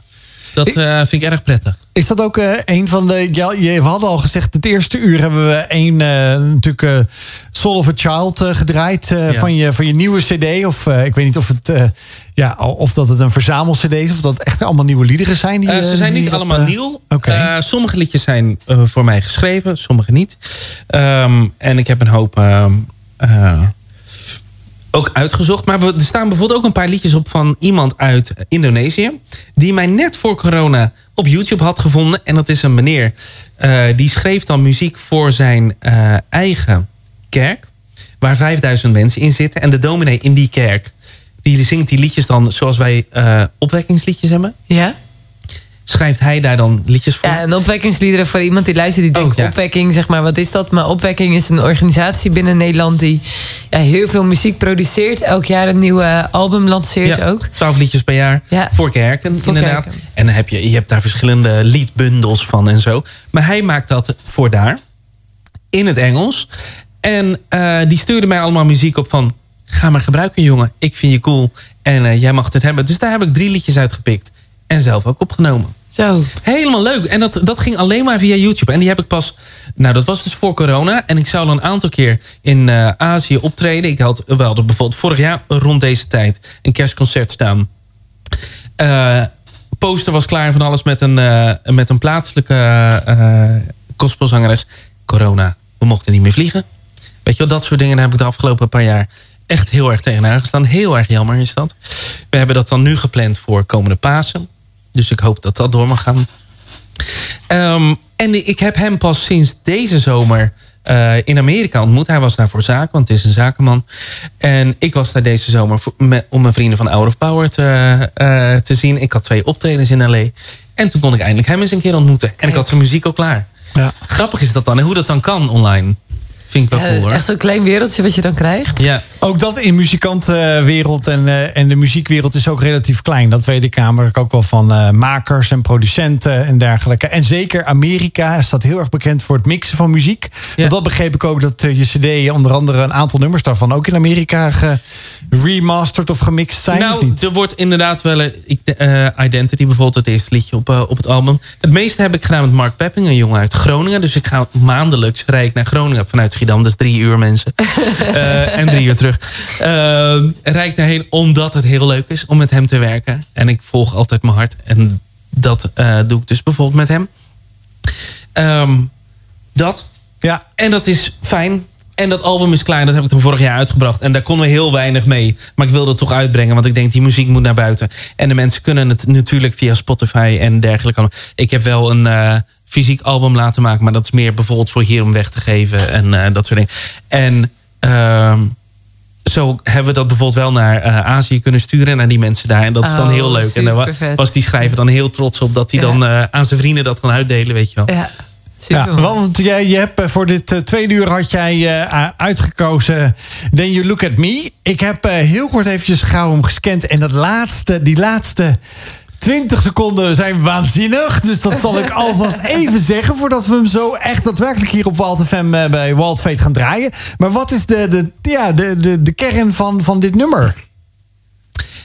Dat eh, vind ik erg prettig. Is dat ook eh, een van de... Ja, je, we hadden al gezegd, het eerste uur hebben we één eh, natuurlijk Soul of a Child gedraaid. Ja. van, je, van je nieuwe cd. Of ik weet niet of, het, ja, of dat het een verzamel-cd is. Of dat het echt allemaal nieuwe liederen zijn. Die, ze zijn niet allemaal nieuw. Eh, sommige liedjes zijn voor mij geschreven, sommige niet. Ehm, en ik heb een hoop ehm, eh, ook uitgezocht. Maar we- er staan bijvoorbeeld ook een paar liedjes op van iemand uit Indonesië. Die mij net voor corona op YouTube had gevonden. En dat is een meneer. eh, die schreef dan muziek voor zijn eh, eigen kerk. Waar 5000 mensen in zitten. En de dominee in die kerk. Die zingt die liedjes dan zoals wij eh, opwekkingsliedjes hebben ja? Schrijft hij daar dan liedjes voor? Ja, en opwekkingsliederen voor iemand die luistert, die denkt Oh, ja. opwekking, zeg maar, wat is dat? Maar opwekking is een organisatie binnen Nederland die ja, heel veel muziek produceert. Elk jaar een nieuwe album lanceert ja, ook. 12 liedjes per jaar Ja. voor kerken, Voor inderdaad. kerken. En dan heb je, je hebt daar verschillende liedbundels van en zo. Maar hij maakt dat voor daar, in het Engels. En eh, die stuurde mij allemaal muziek op van... ga maar gebruiken, jongen. Ik vind je cool. En eh, jij mag het hebben. Dus daar heb ik drie liedjes uitgepikt. En zelf ook opgenomen. Zo. Helemaal leuk. En dat, dat ging alleen maar via YouTube. En die heb ik pas... Nou, dat was dus voor corona. En ik zou al een aantal keer in eh, Azië optreden. Ik had wel hadden bijvoorbeeld vorig jaar rond deze tijd... een kerstconcert staan. Eh, poster was klaar van alles met een, eh, met een plaatselijke eh gospelzangeres. Corona. We mochten niet meer vliegen. Weet je wel, dat soort dingen heb ik de afgelopen paar jaar echt heel erg tegenaan gestaan. Heel erg jammer is dat. We hebben dat dan nu gepland voor komende Pasen. Dus ik hoop dat dat door mag gaan. Ehm, en ik heb hem pas sinds deze zomer eh, in Amerika ontmoet. Hij was daar voor zaken, want het is een zakenman. En ik was daar deze zomer voor- met- om mijn vrienden van Hour of Power te, eh, te zien. Ik had twee optredens in L.A. En toen kon ik eindelijk hem eens een keer ontmoeten. En ik had zijn muziek al klaar. Ja. Grappig is dat dan. En hoe dat dan kan online. Vind ik wel Ja, cool hoor. echt zo'n klein wereldje wat je dan krijgt. Ja, Ook dat in muzikantenwereld en, eh, en de muziekwereld is ook relatief klein. Dat weet ik namelijk ook wel van eh, makers en producenten en dergelijke. En zeker Amerika staat heel erg bekend voor het mixen van muziek. Dat begreep ik ook dat eh, je cd, onder andere een aantal nummers daarvan... ook in Amerika geremasterd of gemixt zijn, of nou, niet? er wordt inderdaad wel... een- ik, eh, Identity bijvoorbeeld, het eerste liedje op, op het album. Het meeste heb ik gedaan met Mark Pepping, een jongen uit Groningen. Dus ik ga maandelijks rijd ik naar Groningen vanuit Schiedam. Dus drie uur mensen. Eh, en drie uur terug. Uh, rijd ik daarheen omdat het heel leuk is om met hem te werken. En ik volg altijd mijn hart. En dat eh, doe ik dus bijvoorbeeld met hem. Ehm, dat. Ja. En dat is fijn. En dat album is klein, dat heb ik toen vorig jaar uitgebracht. En daar konden we heel weinig mee. Maar ik wilde het toch uitbrengen, want ik denk die muziek moet naar buiten. En de mensen kunnen het natuurlijk via Spotify en dergelijke. Ik heb wel een uh, fysiek album laten maken, maar dat is meer bijvoorbeeld voor hier om weg te geven en uh, dat soort dingen. En uh, zo hebben we dat bijvoorbeeld wel naar uh, Azië kunnen sturen. Naar die mensen daar. En dat is dan Oh, heel leuk. En daar was die schrijver dan heel trots op. Dat hij Ja. dan uh, aan zijn vrienden dat kan uitdelen. Weet je wel. Ja, Ja, want jij, je hebt eh, voor dit eh, tweede uur had jij eh, uitgekozen Then You Look At Me. Ik heb eh, heel kort eventjes gauw hem gescand. En dat laatste, die laatste 20 seconden zijn waanzinnig. Dus dat zal ik alvast even zeggen... voordat we hem zo echt daadwerkelijk hier op Walt FM eh, bij Walt Fate gaan draaien. Maar wat is de, de, ja, de, de, de kern van, van dit nummer?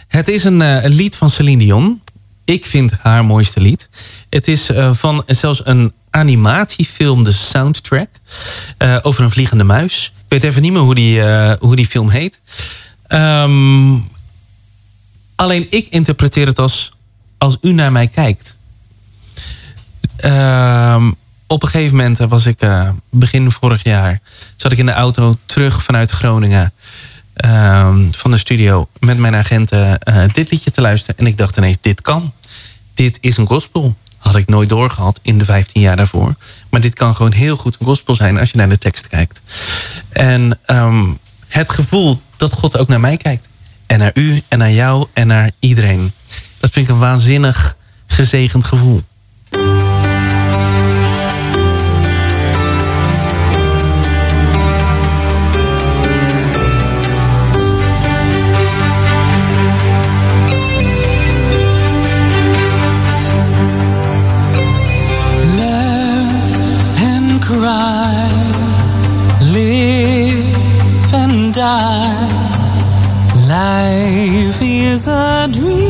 Het is een, eh, een lied van Celine Dion. Ik vind haar mooiste lied. Het is eh, van zelfs een animatiefilm, de soundtrack. eh, over een vliegende muis. Ik weet even niet meer hoe die, eh, hoe die film heet. Ehm, alleen ik interpreteer het als... als u naar mij kijkt. Ehm, op een gegeven moment was ik eh, begin vorig jaar... zat ik in de auto terug vanuit Groningen... ehm, van de studio met mijn agenten eh, dit liedje te luisteren. En ik dacht ineens, dit kan. Dit is een gospel. Had ik nooit doorgehad in de 15 jaar daarvoor. Maar dit kan gewoon heel goed een gospel zijn als je naar de tekst kijkt. En ehm, het gevoel dat God ook naar mij kijkt. En naar u en naar jou en naar iedereen. Dat vind ik een waanzinnig gezegend gevoel. Live and die. Life is a dream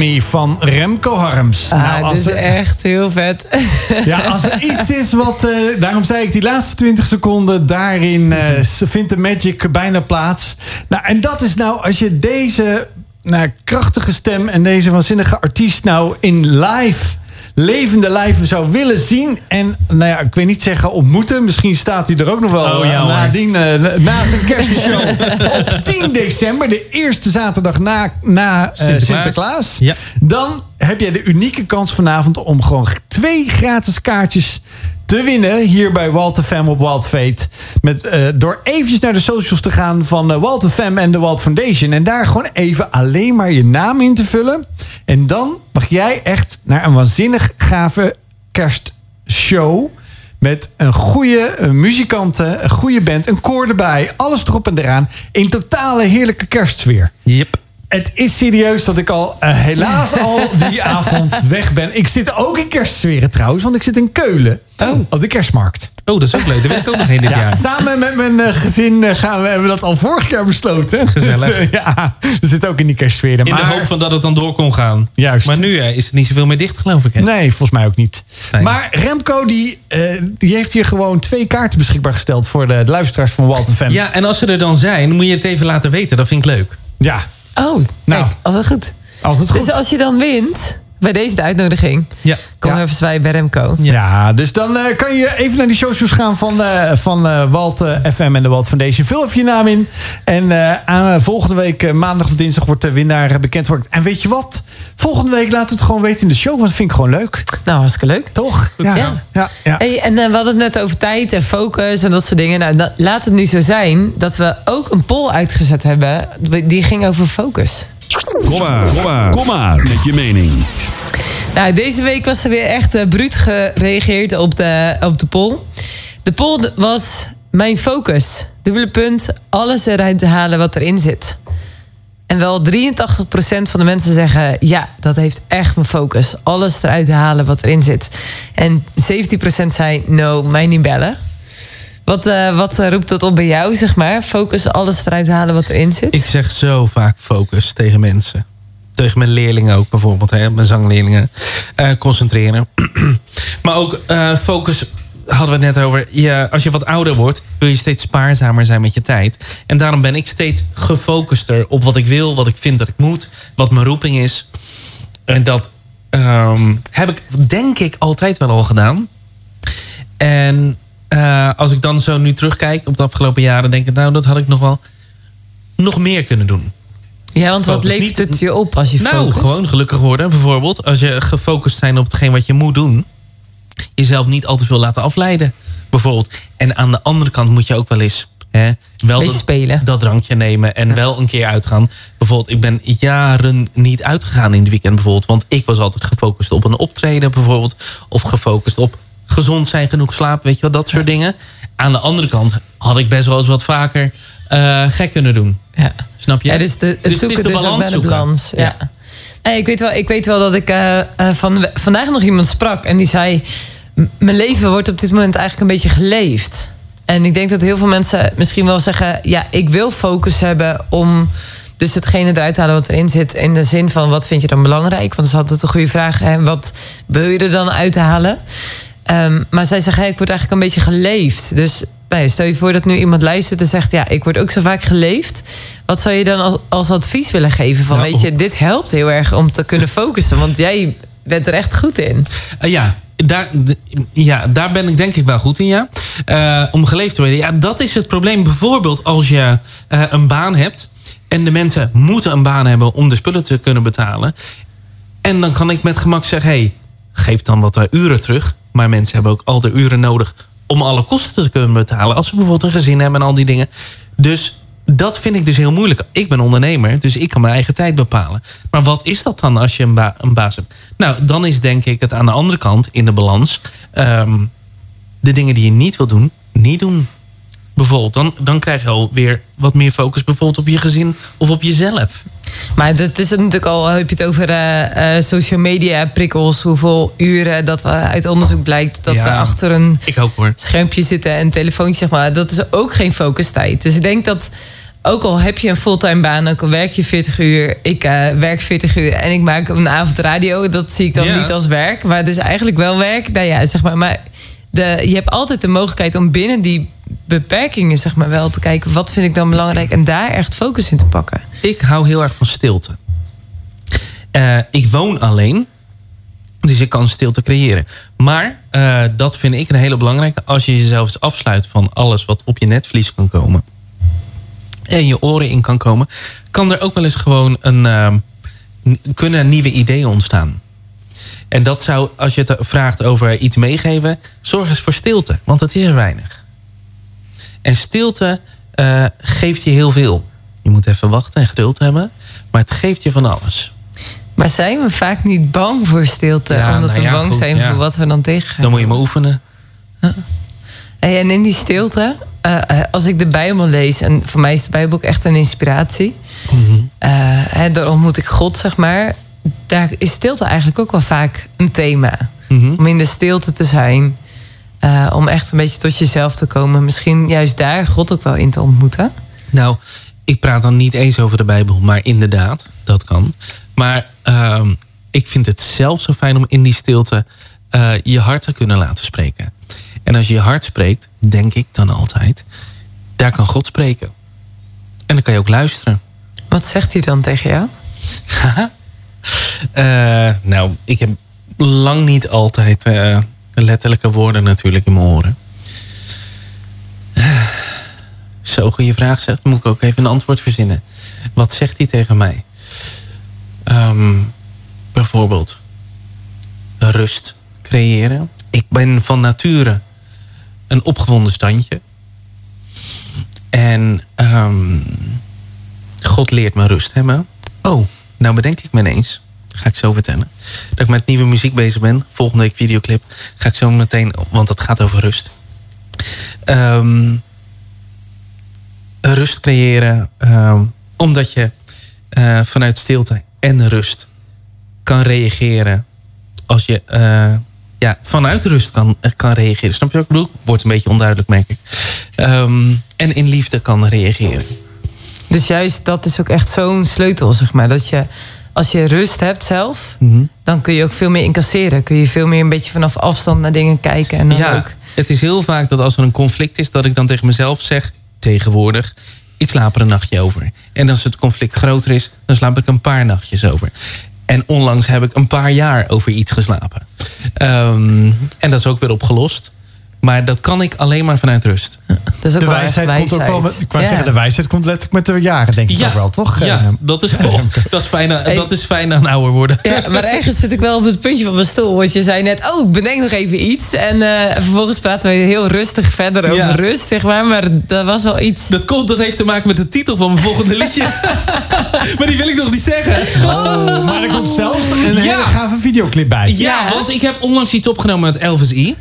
Me van Remco Harms. Ah, Nou, dit is er- echt heel vet. Ja, als er iets is wat... eh, daarom zei ik die laatste 20 seconden... daarin eh, vindt de magic bijna plaats. Nou, en dat is nou... als je deze nou, krachtige stem... en deze waanzinnige artiest nou in live... levende live zou willen zien... en nou ja, ik weet niet zeggen ontmoeten... misschien staat hij er ook nog wel Oh, ja, eh, nadien, eh, na zijn kerstshow... op 10 december, de eerste zaterdag na, na eh, Sinterklaas. Sinterklaas. Ja. Dan heb jij de unieke kans vanavond om gewoon twee gratis kaartjes te winnen hier bij Walter Fam op Wild Fate. Met, eh, door eventjes naar de socials te gaan van eh, Walter Fam en de Walt Foundation. En daar gewoon even alleen maar je naam in te vullen. En dan mag jij echt naar een waanzinnig gave kerstshow. Met een goede eh, muzikanten, een goede band, een koor erbij. Alles erop en eraan. In totale heerlijke kerstsfeer. Yep. Het is serieus dat ik al eh, helaas al die avond weg ben. Ik zit ook in kerstsferen trouwens, want ik zit in Keulen. Op de kerstmarkt. Oh, dat is ook leuk. Daar wil ik ook nog heen dit Ja, jaar. samen met mijn eh, gezin eh, gaan we, hebben we dat al vorig jaar besloten. Gezellig. Dus, ja, we zitten ook in die kerstsferen. In de hoop van dat het dan door kon gaan. Juist. Maar nu is er niet zoveel meer dicht, geloof ik. Hè? Nee, volgens mij ook niet. Nee. Maar Remco die, die heeft hier gewoon twee kaarten beschikbaar gesteld... voor de, de luisteraars van Walter Fam. Ja, en als ze er dan zijn, moet je het even laten weten. Dat vind ik leuk. ja Oh, Nou. kijk, altijd goed. altijd goed. Dus als je dan wint bij deze de uitnodiging, Ja. kom Ja. even zwaaien bij Remco. Ja, dus dan eh, kan je even naar die socials gaan van, eh, van eh, Walt FM en de Walt Foundation. Vul even je naam in. En aan, volgende week, maandag of dinsdag, wordt de winnaar bekend. Wordt. En weet je wat? Volgende week laten we het gewoon weten in de show. Want dat vind ik gewoon leuk. Nou, hartstikke leuk. Toch? Ja. Ja. ja, ja. Hey, en we hadden het net over tijd en focus en dat soort dingen. Nou, da- laat het nu zo zijn dat we ook een poll uitgezet hebben. Die ging over focus. Kom maar, kom maar, kom maar met je mening. Nou, deze week was er weer echt eh, bruut gereageerd op de, op de poll. De poll was mijn focus. Dubbele punt, alles eruit te halen wat erin zit. En wel 83% van de mensen zeggen... ja, dat heeft echt mijn focus. Alles eruit te halen wat erin zit. En 17% zei, no, mij niet bellen. Wat, eh, wat eh, roept dat op bij jou, zeg maar? Focus, alles eruit halen wat erin zit? Ik zeg zo vaak focus tegen mensen. Tegen mijn leerlingen ook bijvoorbeeld, hè, mijn zangleerlingen. Eh, concentreren. maar ook focus hadden we het net over. Ja, als je wat ouder wordt, wil je steeds spaarzamer zijn met je tijd. En daarom ben ik steeds gefocuster op wat ik wil, wat ik vind dat ik moet, wat mijn roeping is. En dat ehm, heb ik denk ik altijd wel al gedaan. En eh, als ik dan zo nu terugkijk op de afgelopen jaren, denk ik, nou, dat had ik nog wel nog meer kunnen doen. ja, want wat levert het je op als je Nou, gewoon gelukkig worden. Bijvoorbeeld, als je gefocust zijn op hetgeen wat je moet doen, jezelf niet al te veel laten afleiden. Bijvoorbeeld. En aan de andere kant moet je ook wel eens hè, wel dat, spelen. dat drankje nemen en wel een keer uitgaan. Bijvoorbeeld, ik ben jaren niet uitgegaan in het weekend bijvoorbeeld, want ik was altijd gefocust op een optreden bijvoorbeeld, of gefocust op gezond zijn, genoeg slapen, weet je wel, dat soort dingen. Aan de andere kant had ik best wel eens wat vaker eh, gek kunnen doen. Ja. Snap je? Ja, dus de, het Dus zoeken is de dus ook balans zoeken. balans. Ja. Ja. Nee, ik, weet wel, ik weet wel dat ik eh, eh, van, vandaag nog iemand sprak en die zei... "M- mijn leven wordt op dit moment eigenlijk een beetje geleefd. En ik denk dat heel veel mensen misschien wel zeggen... ja, ik wil focus hebben om dus hetgene eruit te halen wat erin zit... in de zin van, wat vind je dan belangrijk? Want dat is altijd een goede vraag. En wat wil je er dan uithalen? Ehm, maar zij zeggen, hey, ik word eigenlijk een beetje geleefd. Dus nou ja, stel je voor dat nu iemand luistert en zegt... ja, ik word ook zo vaak geleefd. Wat zou je dan als, als advies willen geven? Van, Nou, weet je, dit helpt heel erg om te kunnen focussen. Want jij bent er echt goed in. Eh, ja, daar, ja, daar ben ik denk ik wel goed in, ja. Eh, om geleefd te worden. Ja, dat is het probleem. Bijvoorbeeld als je eh, een baan hebt... en de mensen moeten een baan hebben om de spullen te kunnen betalen. En dan kan ik met gemak zeggen... hey, geef dan wat uren terug. Maar mensen hebben ook al de uren nodig... om alle kosten te kunnen betalen. Als ze bijvoorbeeld een gezin hebben en al die dingen. Dus dat vind ik dus heel moeilijk. Ik ben ondernemer, dus ik kan mijn eigen tijd bepalen. Maar wat is dat dan als je een, ba- een baas hebt? Nou, dan is denk ik het aan de andere kant in de balans... ehm, de dingen die je niet wil doen, niet doen. Bijvoorbeeld, dan, dan krijg je alweer wat meer focus bijvoorbeeld op je gezin of op jezelf. Maar dat is natuurlijk al, heb je het over eh, eh, social media prikkels. Hoeveel uren dat we uit onderzoek blijkt dat Ja. we achter een Ik ook hoor. schermpje zitten en telefoontje, zeg maar. Dat is ook geen focustijd. Dus ik denk dat ook al heb je een fulltime baan, ook al werk je 40 uur, ik eh, werk 40 uur en ik maak een avond radio, dat zie ik dan Ja. niet als werk, maar het is eigenlijk wel werk. Nou ja, zeg maar, maar de, je hebt altijd de mogelijkheid om binnen die beperkingen, zeg maar, wel te kijken wat vind ik dan belangrijk en daar echt focus in te pakken. Ik hou heel erg van stilte. Eh, ik woon alleen. Dus ik kan stilte creëren. Maar eh, dat vind ik een hele belangrijke. Als je jezelf afsluit van alles wat op je netvlies kan komen. En je oren in kan komen. Kan er ook wel eens gewoon een, eh, n- kunnen nieuwe ideeën ontstaan. En dat zou, als je het vraagt over iets meegeven. Zorg eens voor stilte. Want het is er weinig. En stilte eh, geeft je heel veel. Je moet even wachten en geduld hebben. Maar het geeft je van alles. Maar zijn we vaak niet bang voor stilte, Ja, omdat nou we bang goed, zijn ja. voor wat we dan tegengaan? Dan moet je maar oefenen. Hey, en in die stilte, eh, eh, als ik de Bijbel lees, en voor mij is de Bijbel ook echt een inspiratie. Hè, daar ontmoet ik God, zeg maar. Daar is stilte eigenlijk ook wel vaak een thema. Mhm. Om in de stilte te zijn. Eh, om echt een beetje tot jezelf te komen. Misschien juist daar God ook wel in te ontmoeten. Nou, ik praat dan niet eens over de Bijbel, maar inderdaad, dat kan. Maar ehm, ik vind het zelf zo fijn om in die stilte eh, je hart te kunnen laten spreken. En als je je hart spreekt, denk ik dan altijd, daar kan God spreken. En dan kan je ook luisteren. Wat zegt hij dan tegen jou? Eh, nou, ik heb lang niet altijd letterlijke woorden natuurlijk in mijn oren. Zo goede vraag zegt, moet ik ook even een antwoord verzinnen. Wat zegt hij tegen mij? Ehm, bijvoorbeeld rust creëren. Ik ben van nature een opgewonden standje. En ehm, God leert me rust hebben. Oh, nou bedenk ik me ineens. Ga ik zo vertellen. Dat ik met nieuwe muziek bezig ben. Volgende week videoclip. Ga ik zo meteen, want het gaat over rust. Ehm, rust creëren. ehm, omdat je eh, vanuit stilte en rust kan reageren. Als je eh, ja, vanuit rust kan, eh, kan reageren. Snap je wat ik bedoel? Wordt een beetje onduidelijk, merk ik. Ehm, en in liefde kan reageren. Dus juist dat is ook echt zo'n sleutel, zeg maar. Dat je, als je rust hebt zelf, Mhm. dan kun je ook veel meer incasseren. Kun je veel meer een beetje vanaf afstand naar dingen kijken. En dan ja, ook. het is heel vaak dat als er een conflict is... dat ik dan tegen mezelf zeg, tegenwoordig... ik slaap er een nachtje over. En als het conflict groter is, dan slaap ik een paar nachtjes over. En onlangs heb ik een paar jaar over iets geslapen. Ehm, en dat is ook weer opgelost. Maar dat kan ik alleen maar vanuit rust. Dat is ook De wel echt wijsheid, komt ook wel met, ik wou Ja. zeggen, de wijsheid komt letterlijk met de jaren, denk ik ook wel, toch? Ja, Eh, dat is, oh, dat is, fijn, aan- dat is fijn aan ouder worden. Ja, maar ergens zit ik wel op het puntje van mijn stoel. Want je zei net, oh, ik bedenk nog even iets. En eh, vervolgens praten we heel rustig verder over Ja. rust, zeg maar. Maar dat was wel iets. Dat, komt, dat heeft te maken met de titel van mijn volgende liedje. maar die wil ik nog niet zeggen. Oh, maar er komt zelfs een Ja. hele gave videoclip bij. Ja, want ik heb onlangs iets opgenomen met Elvis E.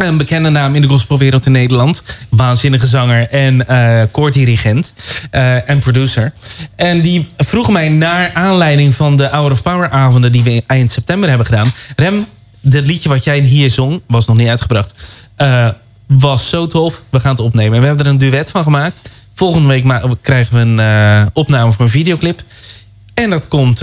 Een bekende naam in de gospelwereld in Nederland. Waanzinnige zanger en eh koordirigent eh, en producer. En die vroeg mij naar aanleiding van de Hour of Power avonden... die we eind september hebben gedaan. Rem, dit liedje wat jij hier zong, was nog niet uitgebracht... eh, was zo tof, we gaan het opnemen. En we hebben er een duet van gemaakt. Volgende week krijgen we een opname voor een videoclip. En dat komt,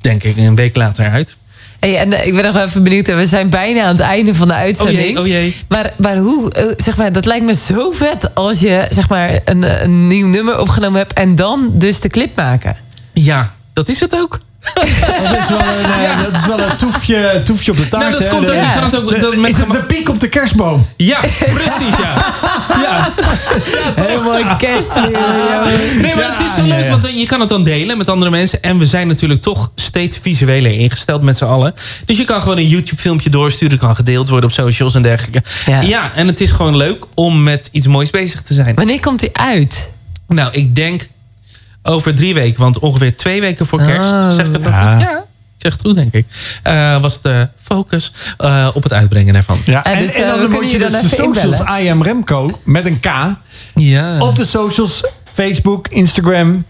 denk ik, een week later uit. Hey, en eh, ik ben nog even benieuwd. We zijn bijna aan het einde van de Oh uitzending. jee, oh jee. Maar, maar hoe, eh, zeg maar, dat lijkt me zo vet als je zeg maar, een, een nieuw nummer opgenomen hebt en dan dus de clip maken. Ja, dat is het ook. Dat is wel een, eh, dat is wel een toefje, toefje op de taart. Nou, dat hè. komt ook. Het ook dat met is het gema- de piek op de kerstboom? Ja, precies, ja. ja. Helemaal kerst. Nee, maar het is zo leuk, want je kan het dan delen met andere mensen. En we zijn natuurlijk toch steeds visueler ingesteld met z'n allen. Dus je kan gewoon een YouTube-filmpje doorsturen. kan gedeeld worden op socials en dergelijke. Ja. Ja. en het is gewoon leuk om met iets moois bezig te zijn. Wanneer komt die uit? Nou, ik denk over drie weken. Want ongeveer twee weken voor kerst, Oh, zeg ik het ja. Ja, ik zeg het goed, denk ik. eh, was de focus eh, op het uitbrengen daarvan. Ja, En en, dus, en eh, dan moet kunnen je je dan dus de socials inbellen. I am Remco met een K Ja. op de socials. Facebook, Instagram,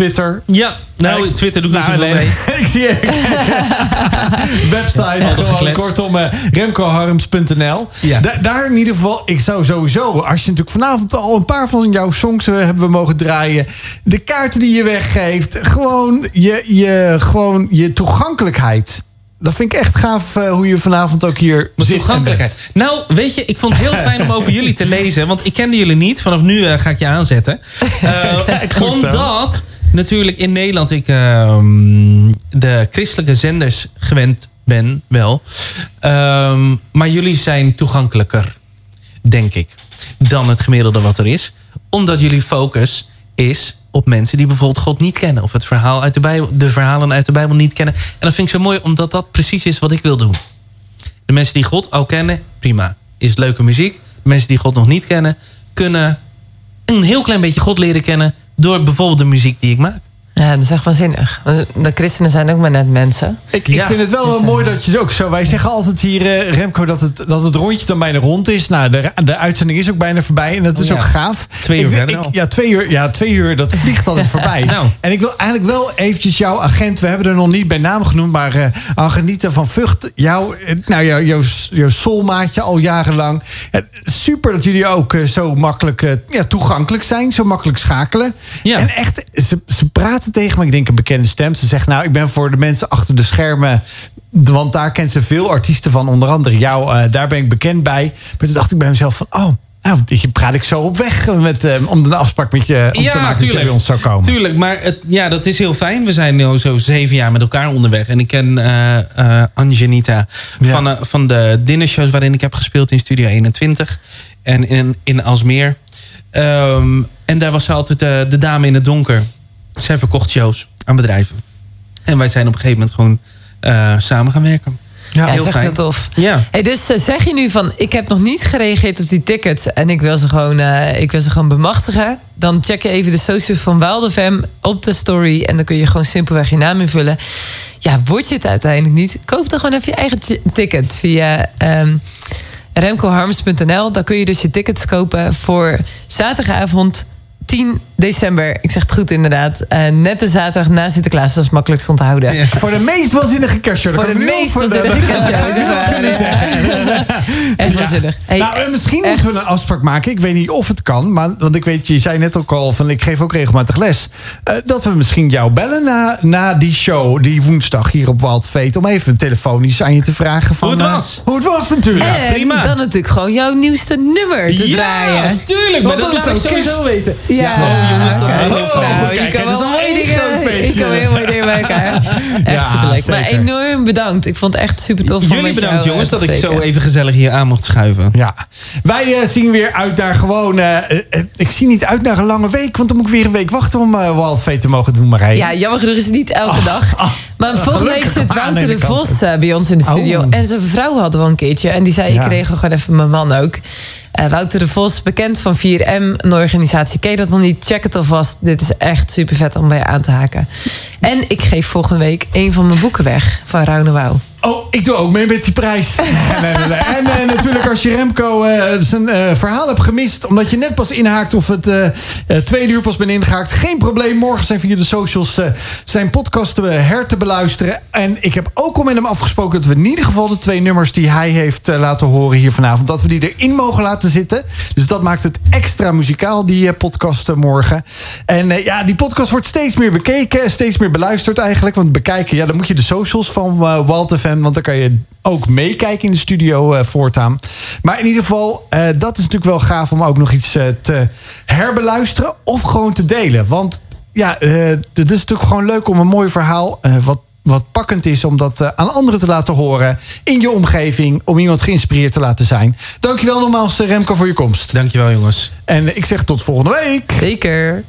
Twitter. Ja, nou, Twitter doe ik Nou, nee, mee. ik zie je. Website, gewoon kortom, eh, remcoharms.nl. Ja. Da- daar in ieder geval, ik zou sowieso, als je natuurlijk vanavond al een paar van jouw songs eh, hebben we mogen draaien. De kaarten die je weggeeft, gewoon je, je, gewoon je toegankelijkheid. Dat vind ik echt gaaf eh, hoe je vanavond ook hier Mijn zit toegankelijkheid. Nou, weet je, ik vond het heel fijn om over jullie te lezen. Want ik kende jullie niet. Vanaf nu ga ik je aanzetten. Zo. omdat natuurlijk in Nederland ik ehm, de christelijke zenders gewend ben, wel. Ehm, maar jullie zijn toegankelijker, denk ik, dan het gemiddelde wat er is. Omdat jullie focus is op mensen die bijvoorbeeld God niet kennen. Of het verhaal uit de, Bijbel, de verhalen uit de Bijbel niet kennen. En dat vind ik zo mooi, omdat dat precies is wat ik wil doen. De mensen die God al kennen, prima. Is leuke muziek. Mensen die God nog niet kennen, kunnen een heel klein beetje God leren kennen. Door bijvoorbeeld de muziek die ik maak. Ja, dat is echt waanzinnig. Want De christenen zijn ook maar net mensen. Ik, ik Ja. vind het wel, wel mooi dat je het ook zo... Wij zeggen altijd hier, eh, Remco, dat het, dat het rondje dan bijna rond is. Nou, de, de uitzending is ook bijna voorbij. En dat is Ja. ook gaaf. Twee uur Ik- ik-. Ja, twee uur, ja, twee uur, dat vliegt altijd voorbij. Nou. En ik wil eigenlijk wel eventjes jouw agent... We hebben er nog niet bij naam genoemd, maar eh Angenita van Vught... Jouw, eh, nou, jouw, jouw, jouw soulmaatje al jarenlang. Ja, super dat jullie ook eh, zo makkelijk eh, ja, toegankelijk zijn. Zo makkelijk schakelen. Ja. En echt, ze, ze praten tegen me. Ik denk een bekende stem. Ze zegt, nou, ik ben voor de mensen achter de schermen... Want daar kent ze veel artiesten van. Onder andere jou, eh, daar ben ik bekend bij. Maar toen dacht ik bij mezelf van... Oh, nou, je praat ik zo op weg met, eh, om een afspraak met je om te maken dat je bij ons zou komen. Tuurlijk, maar het, ja, dat is heel fijn. We zijn nu zo zeven jaar met elkaar onderweg. En ik ken eh eh, Angelita Ja. van, van de dinnershows waarin ik heb gespeeld in Studio 21. En in, in Alsmeer. Ehm, en daar was ze altijd de dame in het donker. Zij verkocht shows aan bedrijven. En wij zijn op een gegeven moment gewoon eh, samen gaan werken. Ja, Ja, dat heel is echt fijn. heel tof. Ja. Hey, dus eh, zeg je nu van, ik heb nog niet gereageerd op die tickets... en ik wil ze gewoon, eh, ik wil ze gewoon bemachtigen... dan check je even de socials van Wild FM op de story... en dan kun je gewoon simpelweg je naam invullen. Ja, word je het uiteindelijk niet... koop dan gewoon even je eigen ticket via... ehm remcoharms.nl. Dan kun je dus je tickets kopen voor zaterdagavond 10 december. Ik zeg het goed inderdaad. Eh, net de zaterdag na Sinterklaas. Dat is makkelijk te onthouden. Ja. Voor de meest waanzinnige kerstshow. Dat Voor de meest voor de- waanzinnige kerstshow. Echt waanzinnig. Hey, nou, en misschien echt. moeten we een afspraak maken. Ik weet niet of het kan. Maar, want ik weet, je zei net ook al van ik geef ook regelmatig les. eh, dat we misschien jou bellen na, na die show, die woensdag hier op Wild Fate. Om even telefonisch aan je te vragen van, Hoe het eh, was. hoe het was natuurlijk. En prima. dan natuurlijk gewoon jouw nieuwste nummer te Ja, draaien. tuurlijk. Maar Want dat dat laat is ik ook sowieso kerst. weten. Ja, jongens, fijn. Nou, Kijk, je kan het is wel groot dingen. Ik kan heel mooie dingen bij elkaar. Echt Ja, superleuk. Maar enorm bedankt. Ik vond het echt super tof. Jullie bedankt eh, jongens te dat ik zo even gezellig hier aan mocht schuiven. Ja, wij eh, zien weer uit naar gewoon. eh, eh, eh, ik zie niet uit naar een lange week, want dan moet ik weer een week wachten om eh Wild Fate te mogen doen, Marije. Ja, jammer genoeg is het niet elke dag. Maar volgende week zit Wouter de. Vos eh, bij ons in de studio. Oh. En zijn vrouw hadden we een keertje. En die zei, Ja. ik regel gewoon even mijn man ook. Eh, Wouter de Vos, bekend van 4M, een organisatie. Ken je dat nog niet? Check het alvast. Dit is echt super vet om bij je aan te haken. En ik geef volgende week een van mijn boeken weg van Raune Wouw. Oh, ik doe ook mee met die prijs. En eh, natuurlijk als je Remco eh, zijn eh, verhaal hebt gemist... omdat je net pas inhaakt of het tweede uur pas bent ingehaakt... geen probleem, morgen zijn via de socials zijn podcast her te beluisteren. En ik heb ook al met hem afgesproken... dat we in ieder geval de twee nummers die hij heeft laten horen hier vanavond... dat we die erin mogen laten zitten. Dus dat maakt het extra muzikaal, die podcast morgen. En ja, die podcast wordt steeds meer bekeken... steeds meer beluisterd eigenlijk. Want bekijken, ja, dan moet je de socials van eh Walt FM... want dan kan je ook meekijken in de studio eh, voortaan. Maar in ieder geval, eh, dat is natuurlijk wel gaaf... om ook nog iets eh, te herbeluisteren of gewoon te delen. Want ja, eh, het is natuurlijk gewoon leuk om een mooi verhaal... eh, wat wat pakkend is om dat aan anderen te laten horen... in je omgeving, om iemand geïnspireerd te laten zijn. Dankjewel nogmaals, Remco, voor je komst. Dankjewel jongens. En ik zeg tot volgende week. Zeker.